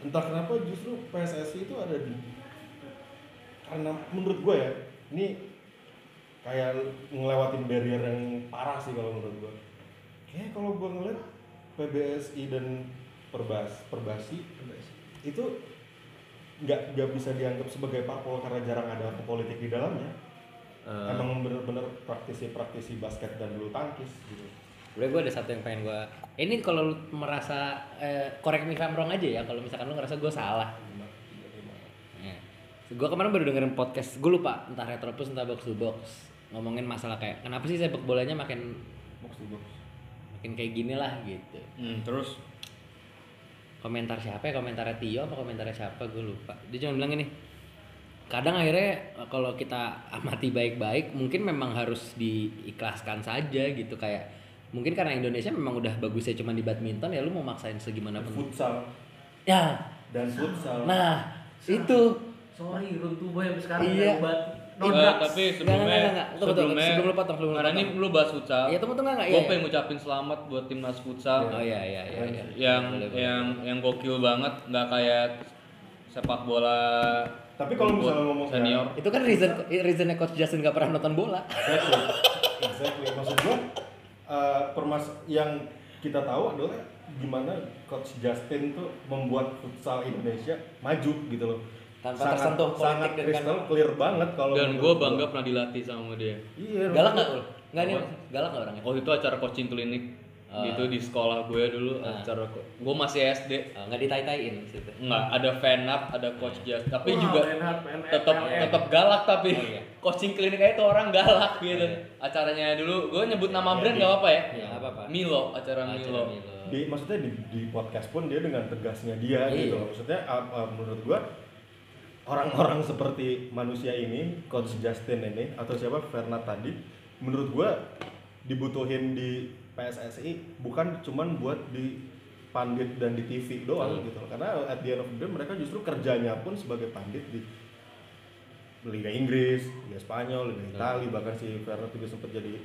Entah kenapa justru PSSI itu ada di karena menurut gua ya ini kayak ngelewatin barrier yang parah sih kalau menurut gua. Kayak kalau gua ngeliat PBSI dan Perbas Perbasi itu nggak nggak bisa dianggap sebagai parpol karena jarang ada politik di dalamnya. Eh, emang bener-bener praktisi-praktisi basket dan bulu tangkis gitu Gue gue ada satu yang pengen gue. Ini kalau lu merasa eh, correct me wrong aja ya. Kalau misalkan lu ngerasa gue salah. Ya. Gue kemarin baru dengerin podcast. Gue lupa entah Retropus entah Box to Box ngomongin masalah kayak kenapa sih sepak bolanya makin box to box makin kayak gini lah gitu. Hmm, terus Komentar siapa ya? Komentarnya Tio apa komentarnya siapa? Gue lupa. Dia cuma bilang gini. Kadang akhirnya eh, kalau kita amati baik-baik mungkin memang harus diikhlaskan saja gitu kayak mungkin karena Indonesia memang udah bagusnya cuma di badminton ya lu mau maksain segimana pun futsal ya dan futsal nah itu Sorry, runtuh boy sampai sekarang Iya. obat. No Enggak, drugs. tapi sebelumnya nggak, nggak, nggak. Tunggu, tunggu. sebelumnya Sebelum lu potong, sebelum lu karena ini lu bahas futsal. Iya, tunggu, tunggu, nggak, Gue iya, pengen iya. ngucapin selamat buat timnas futsal oh iya iya iya, iya. yang Boleh, boleh. yang yang gokil banget, nggak kayak sepak bola Tapi kalau misalnya ngomong senior. itu kan reason reasonnya coach Justin gak pernah nonton bola exactly exactly maksud gua eh, permas yang kita tahu adalah gimana coach Justin tuh membuat futsal Indonesia maju gitu loh. Tanpa tersentuh politik sangat dan crystal clear banget kalau Dan gue bangga pernah dilatih sama dia. iya galak nggak ul? Nggak nih galak nggak orangnya? Waktu itu acara coaching klinik Ah. gitu di sekolah gue dulu Ah. acara gue masih SD Oh, nggak ditai-taiin situ nggak ada fan up ada coach just tapi Wah, juga tetap tetap galak tapi Oh, iya. coaching klinik aja tuh orang galak gitu acaranya dulu gue nyebut nama brand nggak apa-apa ya Iya, nggak apa-apa. Milo acara Acara Milo Milo. di maksudnya di, di podcast pun dia dengan tegasnya dia Iya. gitu maksudnya uh, uh, menurut gua orang-orang seperti manusia ini coach Justin ini atau siapa Fernand tadi menurut gua dibutuhin di PSSI bukan cuman buat di pandit dan di TV doang Hmm. gitu loh. karena at the end of the day mereka justru kerjanya pun sebagai pandit di Liga Inggris, Liga Spanyol, Liga Italia, bahkan si Fernand juga sempat jadi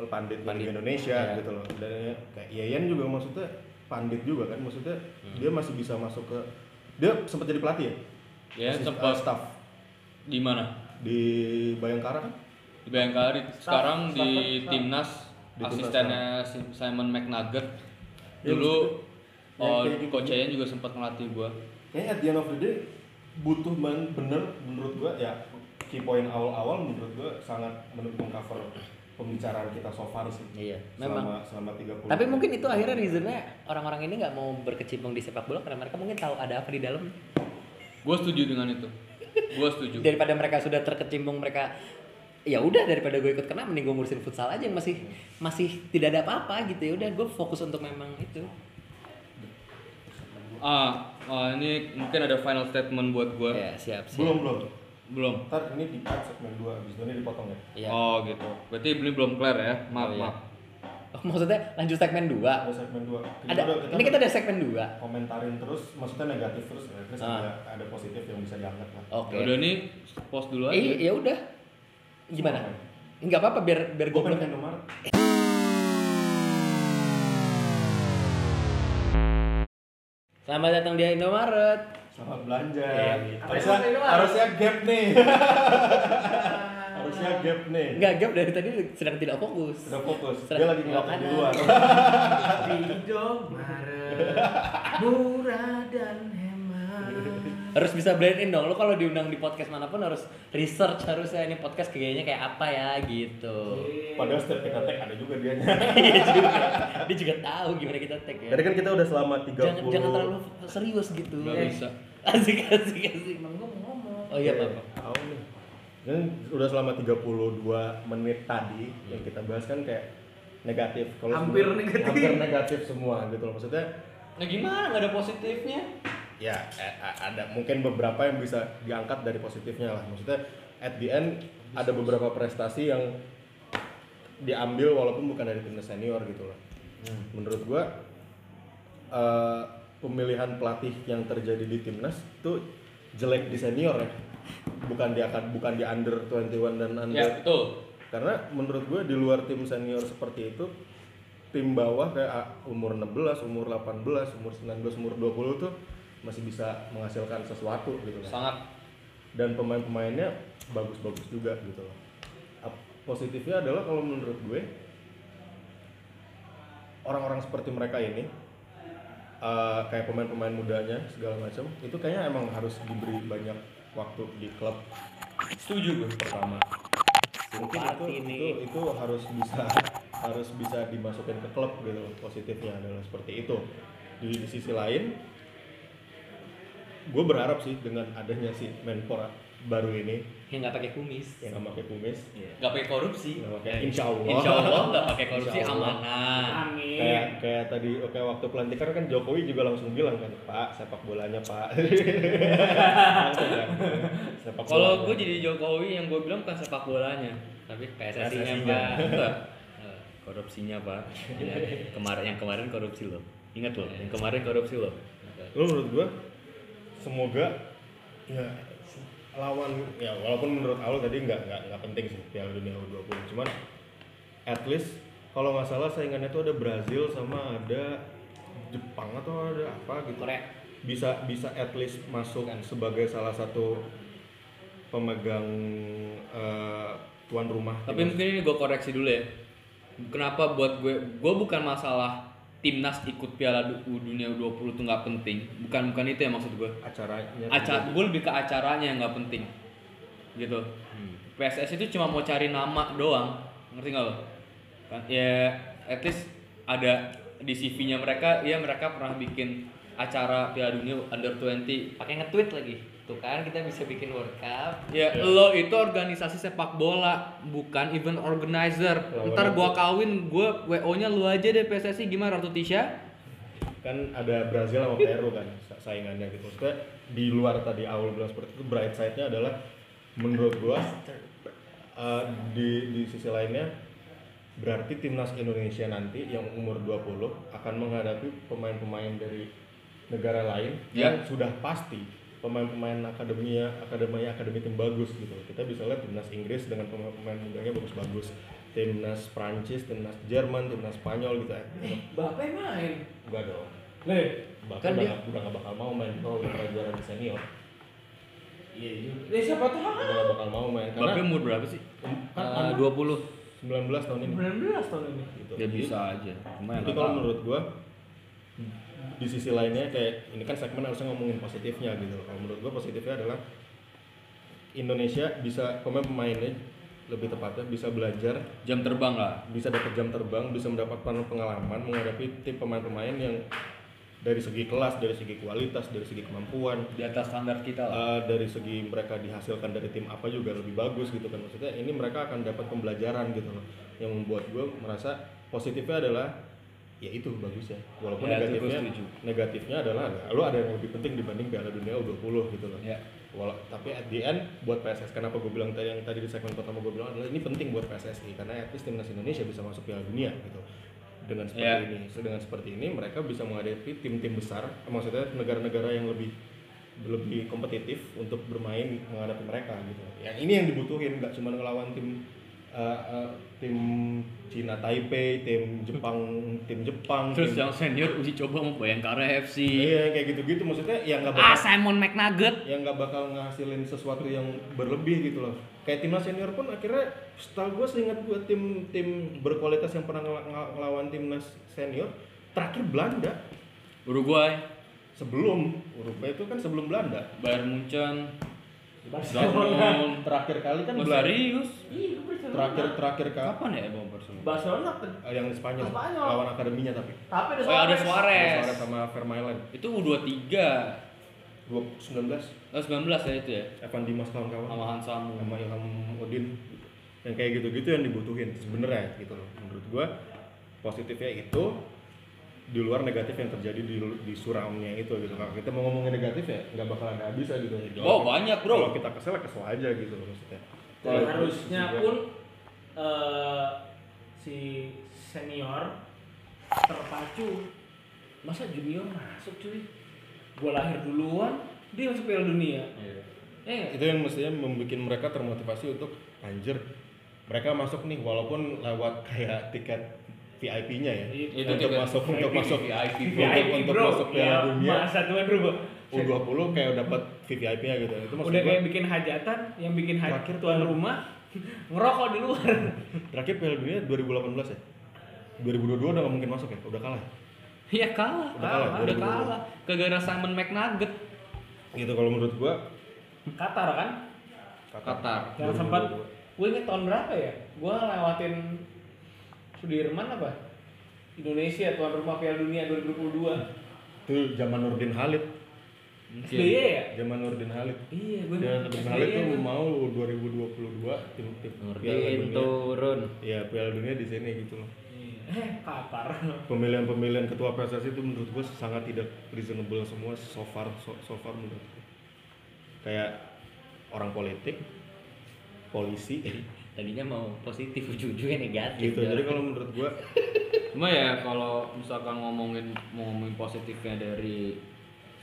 pandit, di Pandit. Liga Indonesia Iya. gitu loh. Dan ya, kayak Yayan juga maksudnya pandit juga kan, maksudnya dia masih bisa masuk ke dia sempat jadi pelatih ya? ya Asist- sempat uh, staff di mana di Bayangkara kan? di Bayangkara di- sekarang staff, di staff. timnas Di timnas asistennya Si- Simon McNugget. Ya, dulu oh gitu. coach Ian juga sempat ngelatih gue Kayaknya at the end of the day butuh ban- bener menurut gua ya key point awal-awal menurut gua sangat mendukung cover pembicaraan kita so far sih. Iya, Selama selama 30 Tapi mungkin itu akhirnya reasonnya orang-orang ini nggak mau berkecimpung di sepak bola karena mereka mungkin tahu ada apa di dalam. gue setuju dengan itu. Gue setuju. Daripada mereka sudah terkecimpung mereka ya udah daripada gue ikut kena mending gue ngurusin futsal aja yang masih masih tidak ada apa-apa gitu ya udah gue fokus untuk memang itu. ah, ah, ini mungkin ada final statement buat gue Ya siap siap. belum belum. belum Ntar ini di cut segmen 2 habis itu ini dipotong ya. Iya. oh gitu berarti ini belum clear ya maaf Oh, iya. maaf Oh, maksudnya lanjut segmen 2. Ada segmen 2. Ada ini kita ada segmen 2. komentarin terus maksudnya negatif terus ya. Terus Ah. ada ada positif yang bisa diangkat lah. Oke. udah nih post dulu aja Eh, ya udah. Gimana? Enggak apa-apa biar biar gue pengen nomor Selamat datang di Indomaret. selamat belanja. Iya, iya. Harusnya harusnya gap nih. harusnya gap nih. Enggak, Gap dari tadi sedang tidak fokus. Sudah fokus. Serang- Dia lagi ngeliatin di luar. Indomaret murah dan hemat. Harus bisa blend in dong. Lo kalau diundang di podcast mana pun harus research harusnya ini podcast kayaknya kayak apa ya gitu. Padahal setiap kita tag ada juga dia. Iya juga. Dia juga tahu gimana kita tag ya. Tadi kan kita udah selama 30 Jangan jangan terlalu serius gitu. Nggak Eh, bisa. Asik asik asik. Emang gue mau ngomong. Oh iya, nih. Dan udah selama 32 menit tadi yang kita bahas kan kayak negatif. Kalau Hampir negatif. Hampir negatif semua gitu loh. Maksudnya nah gimana nggak ada positifnya ya ada mungkin beberapa yang bisa diangkat dari positifnya lah. Maksudnya at the end ada beberapa prestasi yang diambil walaupun bukan dari timnas senior gitu loh. Menurut gua eh, pemilihan pelatih yang terjadi di timnas itu jelek di senior ya. Bukan di akan bukan di under 21 dan under ya betul karena menurut gue di luar tim senior seperti itu tim bawah kayak ah, umur 16, umur 18, umur 19, umur 20 tuh masih bisa menghasilkan sesuatu gitu kan. sangat Dan pemain-pemainnya bagus-bagus juga gitu loh. Positifnya adalah kalau menurut gue orang-orang seperti mereka ini eh, kayak pemain-pemain mudanya segala macam itu kayaknya emang harus diberi banyak waktu di klub Setuju gue. pertama mungkin itu, nih. itu itu harus bisa harus bisa dimasukin ke klub gitu positifnya adalah seperti itu di, di sisi lain gue berharap sih dengan adanya si menpora baru ini Yang nggak pakai kumis. yang nggak pakai kumis Gak pakai korupsi. nggak pakai insya Allah Insya Allah gak pakai korupsi amanah. Amin. kayak kayak tadi oke waktu pelantikan kan Jokowi juga langsung bilang kan Pak sepak bolanya Pak kan sepak Kalau gue jadi Jokowi yang gue bilang bukan sepak bolanya, tapi PSSI-nya PSSI-nya. pak. Enggak. Eh, korupsinya pak. Ya, kemarin yang kemarin korupsi loh. Ingat loh, yang kemarin korupsi loh. lu menurut gua semoga ya lawan ya walaupun menurut Aul tadi nggak nggak nggak penting sih Piala Dunia U20 cuman at least kalau nggak salah saingannya tuh ada Brazil sama ada Jepang atau ada apa gitu Korea. bisa bisa at least masuk sebagai salah satu pemegang eh, tuan rumah Tapi mungkin ini gue koreksi dulu ya. Kenapa buat gue, gue bukan masalah timnas ikut Piala Du- Dunia U20 itu nggak penting. Bukan bukan itu ya maksud gue. acaranya Acara, gue lebih ke acaranya yang nggak penting. Gitu. PSS itu cuma mau cari nama doang, ngerti nggak lo? Kan, ya, at least ada di CV-nya mereka, ya mereka pernah bikin acara Piala Dunia Under 20 Pakai nge-tweet lagi. Tuh kan kita bisa bikin World Cup. Ya, lo itu organisasi sepak bola, bukan event organizer. Lawan Ntar gua kawin, gua WO-nya lu aja deh PSSI gimana Ratu Tisha? kan ada Brazil sama Peru kan sa- saingannya gitu maksudnya di luar tadi awal bilang seperti itu bright side-nya adalah menurut gua uh, di di sisi lainnya berarti timnas Indonesia nanti yang umur 20 akan menghadapi pemain-pemain dari negara lain Ya. yang sudah pasti pemain-pemain akademinya akademinya akademi tim bagus gitu kita bisa lihat timnas Inggris dengan pemain-pemain mudanya bagus-bagus timnas Prancis timnas Jerman timnas Spanyol gitu eh, Bapak main. enggak dong Le. bahkan Kan udah, dia- udah gak bakal mau main kalau udah pernah juara di senior Iya juga. Le siapa tahu? udah gak bakal mau main Bapak karena umur berapa sih? kan Eh, 20. 19 tahun ini 19 tahun ini. gitu. Ya bisa aja. Cuma yang Jadi nggak kalau menurut gua di sisi lainnya kayak ini kan segmen harusnya ngomongin positifnya gitu. Kalau menurut gua positifnya adalah Indonesia bisa pemain-pemainnya lebih tepatnya bisa belajar, jam terbang lah. bisa dapat jam terbang, bisa mendapatkan pengalaman menghadapi tim pemain-pemain yang dari segi kelas, dari segi kualitas, dari segi kemampuan, Di atas standar kita lah. Uh, dari segi mereka dihasilkan dari tim apa juga lebih bagus gitu kan maksudnya ini mereka akan dapat pembelajaran gitu loh yang membuat gue merasa positifnya adalah ya itu bagus ya walaupun Ya, negatifnya negatifnya adalah lo ada yang lebih penting dibanding Piala Dunia U20 gitu loh. Ya. Wala- tapi at the end buat PSS kenapa gue bilang tadi yang tadi di segmen pertama gue bilang adalah ini penting buat PSSI karena at least timnas Indonesia bisa masuk Piala Dunia gitu. Dengan seperti Ya. ini dengan seperti ini mereka bisa menghadapi tim-tim besar maksudnya negara-negara yang lebih lebih kompetitif untuk bermain menghadapi mereka gitu. Yang ini yang dibutuhin nggak cuma ngelawan tim uh, uh, tim Cina Taipei tim Jepang tim Jepang Terus tim, yang senior uji coba mau Bayangkara FC. iya kayak gitu-gitu. Maksudnya yang nggak Ah, bakal Simon McNugget. yang nggak bakal ngasilin sesuatu yang berlebih gitu loh. Kayak timnas senior pun akhirnya setahu gue seingat gue tim tim berkualitas yang pernah ngel- ngelawan timnas senior terakhir Belanda. Uruguay, sebelum Uruguay itu kan sebelum Belanda. Bayern Munchen, Barcelona. Terakhir kali kan serius? Iya, Barcelona. terakhir terakhir kali Kapan ya bawa Barcelona? Barcelona kan. eh, yang Spanyol, Spanyol. lawan akademinya tapi Tapi ada Oh, ya, ada Suarez. Suara sama Vermaelen Itu U23. 2019 Oh, 19 ya itu ya. Evan Dimas kawan-kawan Sama Hansamu. sama Ilham Udin yang kayak gitu-gitu yang dibutuhin sebenarnya gitu loh menurut gua positifnya itu di luar negatif yang terjadi di di suramnya itu gitu kalau kita mau ngomongin negatif ya nggak bakal ada habisnya gitu Oh, banyak, Bro. kalau kita kesel ya kesel aja gitu maksudnya Kalau harusnya juga- pun eh, si senior terpacu masa junior masuk cuy gua lahir duluan dia masuk Piala Dunia Iya. ya nggak? itu yang mestinya membuat mereka termotivasi untuk anjir mereka masuk nih walaupun lewat kayak tiket VIP-nya ya? Itu untuk masuk untuk VIP, masuk VIP, untuk, VIP untuk bro masuk ya Piala Dunia. masa tuan bro. U20 kayak dapat VVIP-nya gitu. Itu maksud udah gua- kayak bikin hajatan yang bikin hajat Terakhir tuan rumah ngerokok di luar. Terakhir Piala Dunia 2018 ya? 2022 udah gak mungkin masuk ya? Udah kalah. Iya kalah, Udah kalah, udah 2022. kalah. Kegara Simon McNugget. Gitu kalau menurut gua. Qatar kan? Qatar. yang sempat gue inget tahun berapa ya? Gue lewatin Sudirman apa? Indonesia tuan rumah Piala Dunia 2022 itu zaman Nurdin Halid. SBY ya zaman Nurdin Halid. Iya gue dan Nurdin Halid tuh mau 2022 tim tim Piala Nurdin Dunia. turun. ya Piala Dunia di sini gitu loh. Eh Qatar pemilihan-pemilihan ketua PSSI itu menurut gue sangat tidak reasonable semua so far so, so far menurut gue kayak orang politik polisi Tadinya mau positif ujung-ujungnya negatif. gitu jadi kalau menurut gue Cuma ya kalau misalkan ngomongin mau ngomongin positifnya dari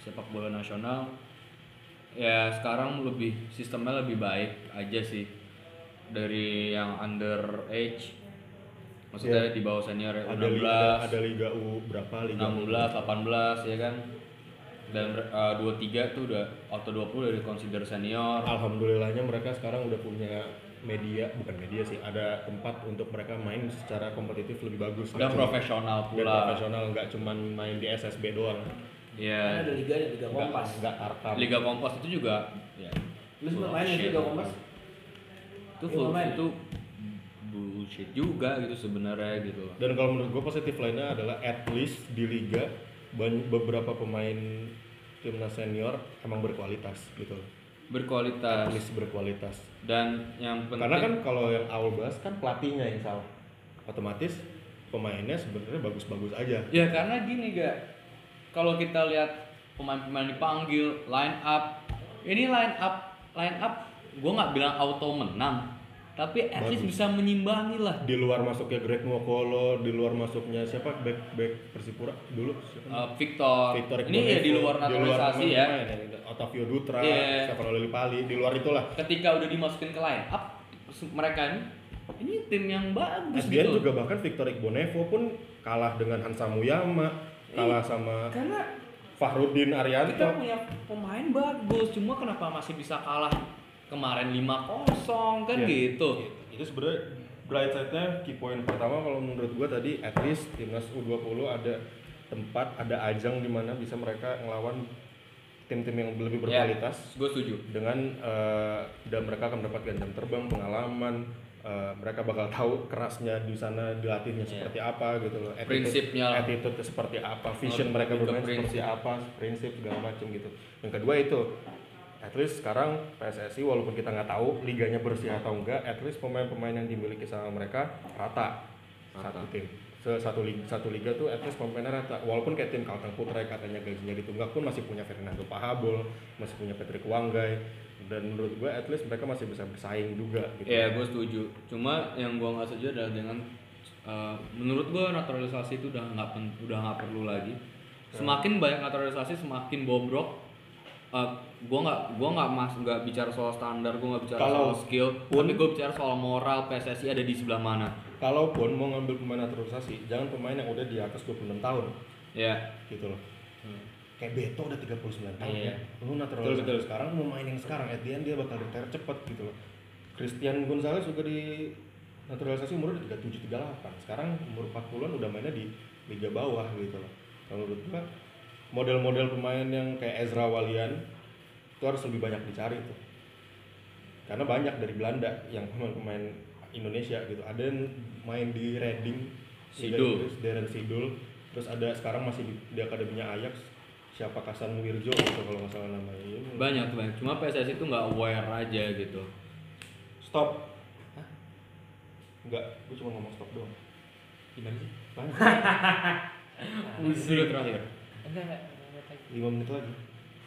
sepak bola nasional ya sekarang lebih sistemnya lebih baik aja sih. Dari yang under age maksudnya di bawah senior ya, ada 16 liga ada liga U berapa? Liga U. 16 18 ya kan? Dan uh, 23 tuh udah atau 20 udah di consider senior. Alhamdulillahnya mereka sekarang udah punya media bukan media sih ada tempat untuk mereka main secara kompetitif lebih bagus. Cuma- profesional dan pula. profesional nggak cuman main di SSB doang. Ya ada liga ada liga kompas. nggak tarkam. Liga Kompas itu juga ya lu sempat main di liga kompas? Itu Iya, full main. itu bullshit juga gitu sebenarnya gitu. Dan kalau menurut gue positif lainnya adalah at least di liga banyak beberapa pemain timnas senior emang berkualitas gitu. Berkualitas. Least berkualitas. Dan yang penting karena kan kalau yang awal bahas kan pelatihnya yang salah otomatis pemainnya sebenarnya bagus-bagus aja. Ya karena gini gak kalau kita lihat pemain-pemain dipanggil line up. Ini line up line up gue nggak bilang auto menang tapi at least Bagus. bisa menyimbangi lah di luar masuknya Greg Nwokolo di luar masuknya siapa back back Persipura dulu siapa? Uh, Victor, Victor ini ya di luar naturalisasi ya. Otavio Dutra, Iya. Stefano Lillipali, di luar itulah. ketika udah dimasukin ke line up mereka ini ini tim yang bagus Adrian gitu juga bahkan Victor Igbonevo pun kalah dengan Hansa Muyama, kalah sama karena Fahrudin kita Arianto. punya pemain bagus cuma kenapa masih bisa kalah kemarin 5-0 kan Iya. gitu Itu sebenarnya bright side-nya key point pertama kalau menurut gua tadi at least timnas U20 ada tempat, ada ajang di mana bisa mereka ngelawan tim-tim yang lebih berkualitas. gue setuju dengan eh, dan mereka akan mendapatkan jam terbang pengalaman eh, mereka bakal tahu kerasnya di sana dilatihnya seperti apa gitu loh Attitude- Prinsipnya attitude seperti apa vision mereka bermain prinsip. seperti apa prinsip segala macam gitu yang kedua itu at least sekarang PSSI walaupun kita nggak tahu liganya bersih atau enggak at least pemain-pemain yang dimiliki sama mereka rata. Satu tim. Se- satu liga, satu liga tuh at least pemainnya rata. Walaupun kayak tim Kalteng Putra katanya gajinya ditunggak pun masih punya Fernando Pahabol masih punya Patrick Wanggai. Dan menurut gue at least mereka masih bisa bersaing juga gitu. Ya gue setuju. Cuma yang gue nggak setuju adalah dengan uh, menurut gue naturalisasi itu udah nggak udah nggak perlu lagi. Semakin banyak naturalisasi semakin bobrok uh, gue nggak gua nggak mas nggak bicara soal standar gue nggak bicara Kalau soal skill pun- tapi gue bicara soal moral PSSI ada di sebelah mana. Kalaupun mau ngambil pemain naturalisasi jangan pemain yang udah di atas 26 tahun. Ya gitu loh. Kayak Beto udah 39 tahun Iya. ya. Lu naturalisasi Betul, betul. sekarang mau main yang sekarang at the end dia bakal retire cepet gitu loh. Christian Gonzalez juga di naturalisasi umurnya udah 37 38 sekarang umur 40-an udah mainnya di liga bawah gitu loh. Kalau menurut gua model-model pemain yang kayak Ezra Walian itu harus lebih banyak dicari tuh karena banyak dari Belanda yang pemain-pemain Indonesia gitu ada yang main di Reading Sidul. Darren Sidul terus ada sekarang masih di, di akademinya Ajax siapa Kasan Wirjo gitu kalau nggak salah namanya Ini. banyak banyak cuma PSSI itu nggak aware aja gitu stop Enggak, gue cuma ngomong stop doang Gimana sih? Lanjut, dulu terakhir Enggak, enggak. 5 menit lagi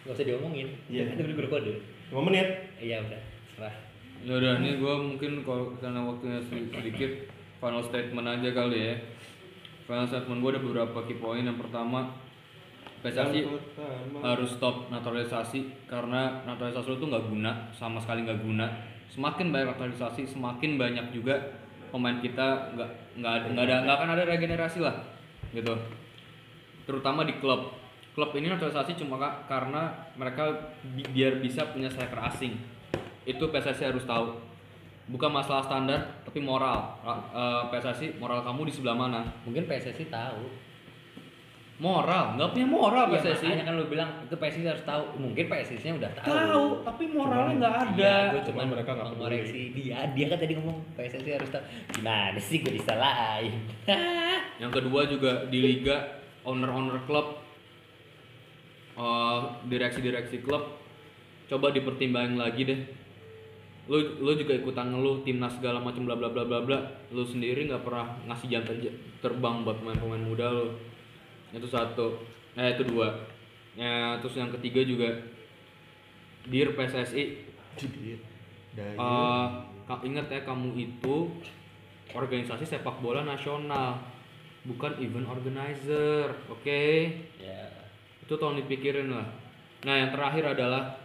Nggak usah diomongin. Iya. Itu udah berkode. 5 menit Iya udah, serah. Ya udah nih gue mungkin kalau karena waktunya sedi- sedikit final statement aja kali ya. Final statement gue ada beberapa key point. Yang pertama PSSI harus stop naturalisasi karena naturalisasi itu nggak guna sama sekali nggak guna. Semakin banyak naturalisasi semakin banyak juga pemain kita nggak nggak nggak ada nggak akan ada regenerasi lah gitu. Terutama di klub. Klub ini naturalisasi cuma ka- karena mereka bi- biar bisa punya striker asing itu PSSI harus tahu bukan masalah standar tapi moral Ra- eh, PSSI moral kamu di sebelah mana Mungkin PSSI tahu. moral nggak punya moral Iya, PSSI makanya kan lu bilang itu PSSI harus tahu. Mungkin PSSI-nya udah tahu. tahu tapi moralnya nggak ada Iya, gue Cuman cuma mereka nggak mengoreksi dia. Dia kan tadi ngomong PSSI harus tahu. Gimana sih gue disalahin? yang kedua juga di liga owner-owner klub eh, direksi-direksi klub coba dipertimbangin lagi deh. Lu lu juga ikutan ngeluh timnas segala macam bla bla bla bla bla. Lu sendiri nggak pernah ngasih jam terja- terbang buat pemain-pemain muda lu. Itu satu. Eh itu dua. Ya terus yang ketiga juga dir PSSI Jadi, daya. Eh, ingat ya kamu itu organisasi sepak bola nasional, bukan event organizer, oke? ya. Itu tolong dipikirin lah. Nah yang terakhir adalah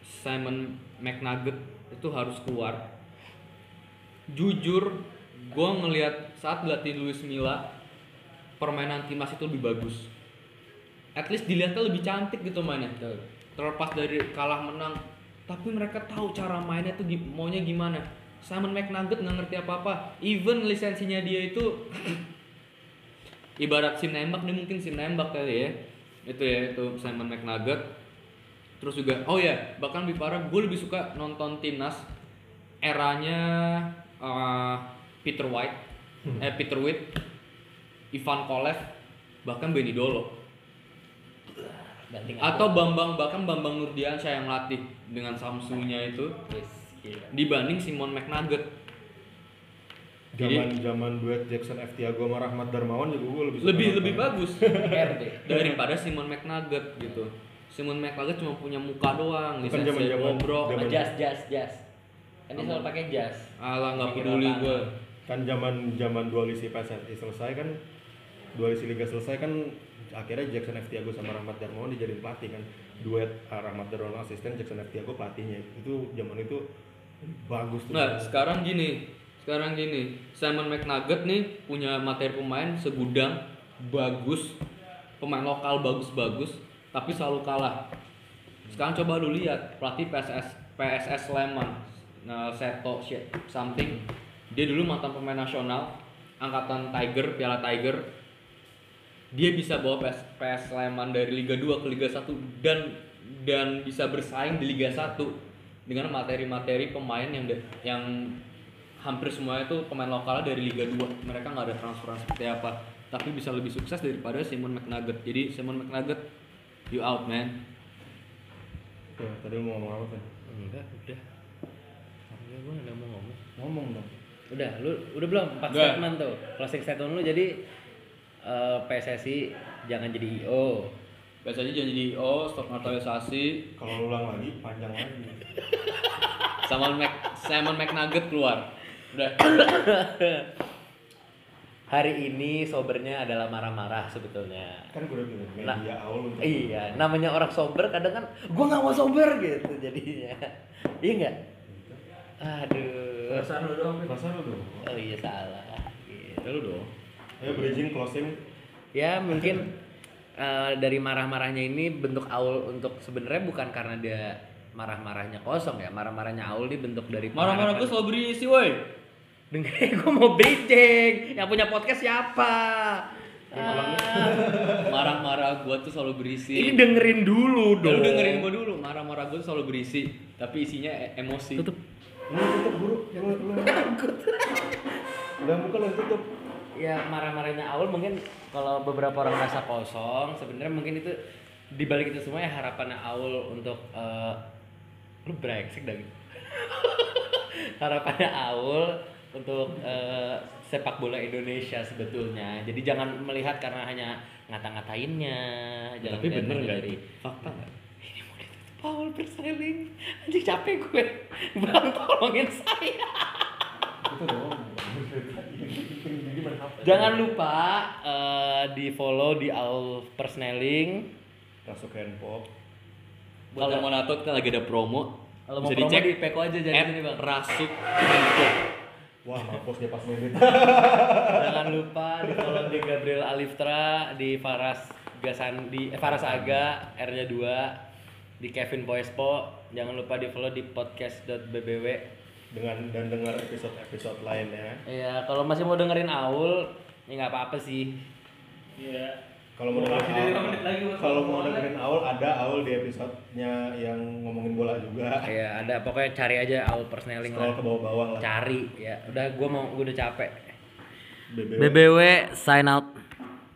Simon McNugget itu harus keluar. Jujur, gue ngelihat saat dilatih Luis Milla, permainan timnas itu lebih bagus. At least dilihatnya lebih cantik gitu mainnya. Terlepas dari kalah menang, tapi mereka tahu cara mainnya tuh maunya gimana. Simon McNugget nggak ngerti apa-apa. Even lisensinya dia itu ibarat sim nembak nih mungkin sim nembak kali ya. Itu ya itu Simon McNugget. Terus juga oh ya bahkan lebih parah gue lebih suka nonton timnas eranya eh, Peter White, eh Peter Witt, Ivan Kolev, bahkan Benny Dolo atau Bambang bahkan Bambang Nurdiansyah yang latih dengan Samsunya itu Yes, gila. dibanding Simon McNugget. Zaman zaman duet Jackson F Tiago sama Rahmat Darmawan juga gue lebih suka Lebih nonton. lebih bagus RD. daripada Simon McNugget gitu. Simon McNugget cuma punya muka doang, zaman-zaman- bobrok. jas, jas, jas. Kan dia selalu pakai jas. Alah nggak peduli gue. kan zaman zaman dualisi PSSI selesai kan dualisi liga selesai kan akhirnya Jackson F Tiago sama Rahmat Darmawan dijadiin pelatih kan duet uh, Rahmat Darmawan asisten Jackson F Tiago pelatihnya itu zaman itu bagus tuh Nah sekarang gini, sekarang gini, Simon McNugget nih punya materi pemain segudang bagus, pemain lokal bagus-bagus, tapi selalu kalah. Sekarang coba lu lihat pelatih PSS PSS Sleman, nah, Seto something, dia dulu mantan pemain nasional, angkatan Tiger, Piala Tiger, dia bisa bawa PS, PS Sleman dari Liga 2 ke Liga 1 dan dan bisa bersaing di Liga 1 dengan materi-materi pemain yang yang hampir semuanya itu pemain lokal dari Liga 2 mereka nggak ada transferan seperti apa tapi bisa lebih sukses daripada Simon McNugget jadi Simon McNugget you out man ya, tadi lu mau ngomong apa kan Enggak, udah. Enggak, gue nggak mau ngomong. ngomong dong Udah, lu udah belum empat Udah. statement tuh. Closing statement lu jadi eh, PSSI jangan jadi IO. biasanya jangan jadi oh stok naturalisasi kalau lu ulang lagi panjang lagi Simon Mc Simon McNugget keluar udah Hari ini sobernya adalah marah-marah sebetulnya. kan gue udah bilang Nah, media awal untuk Iya, namanya orang sober kadang kan gua nggak mau sober gitu jadinya. Iya nggak? Aduh. Perasaan lu doang. perasaan lu dong Oh iya salah. Gitu. lu dong ayo bridging closing Ya mungkin eh, dari marah-marahnya ini bentuk Aul untuk sebenarnya bukan karena dia marah-marahnya kosong ya, marah-marahnya Aul ini bentuk dari marah-marah gue selalu berisi woi Dengerin gue mau bridging. Yang punya podcast siapa? Ah, marah-marah gue tuh selalu berisi ini dengerin dulu Ya, dong. lu dengerin gue dulu marah-marah gue tuh selalu berisi tapi isinya e- emosi Tutup. lu tutup buru yang lu lu udah buka lu yang tutup Ya marah-marahnya Aul mungkin kalau beberapa orang merasa kosong, sebenarnya mungkin itu di balik itu semua ya harapannya Aul untuk eh, lu brengsek dah gitu. harapannya Aul untuk eh, sepak bola Indonesia sebetulnya. Jadi jangan melihat karena hanya ngata-ngatainnya, jangan tapi bener hanya nggak? dari fakta nggak? Ini mau ditutup Paul berseling anjing capek gue. Bang tolongin saya. Itu dong jangan lupa eh, di follow di Aul Persneling. Masuk handphone. Kalau mau natot kan lagi ada promo. Kalau mau bisa promo dicek di Peko aja jadi at sini bang. Rasuk Info. Wah mampus dia pas ngedit jangan lupa di follow di Gabriel Aliftra di Faras Gasan di eh, Faras Aga R nya 2 di Kevin Poespo jangan lupa di follow di podcast.bbw dengan dan dengar episode-episode lainnya Iya, kalau masih mau dengerin Aul, ya nggak apa-apa sih. Iya. Kalau mau dengerin kalau mau dengerin Aul ada Aul di episode-nya yang ngomongin bola juga. Iya, ada pokoknya cari aja Aul Persneling lah. ke bawah-bawah lah. Cari ya. Udah gua mau gua udah capek. BBW. BBW sign out.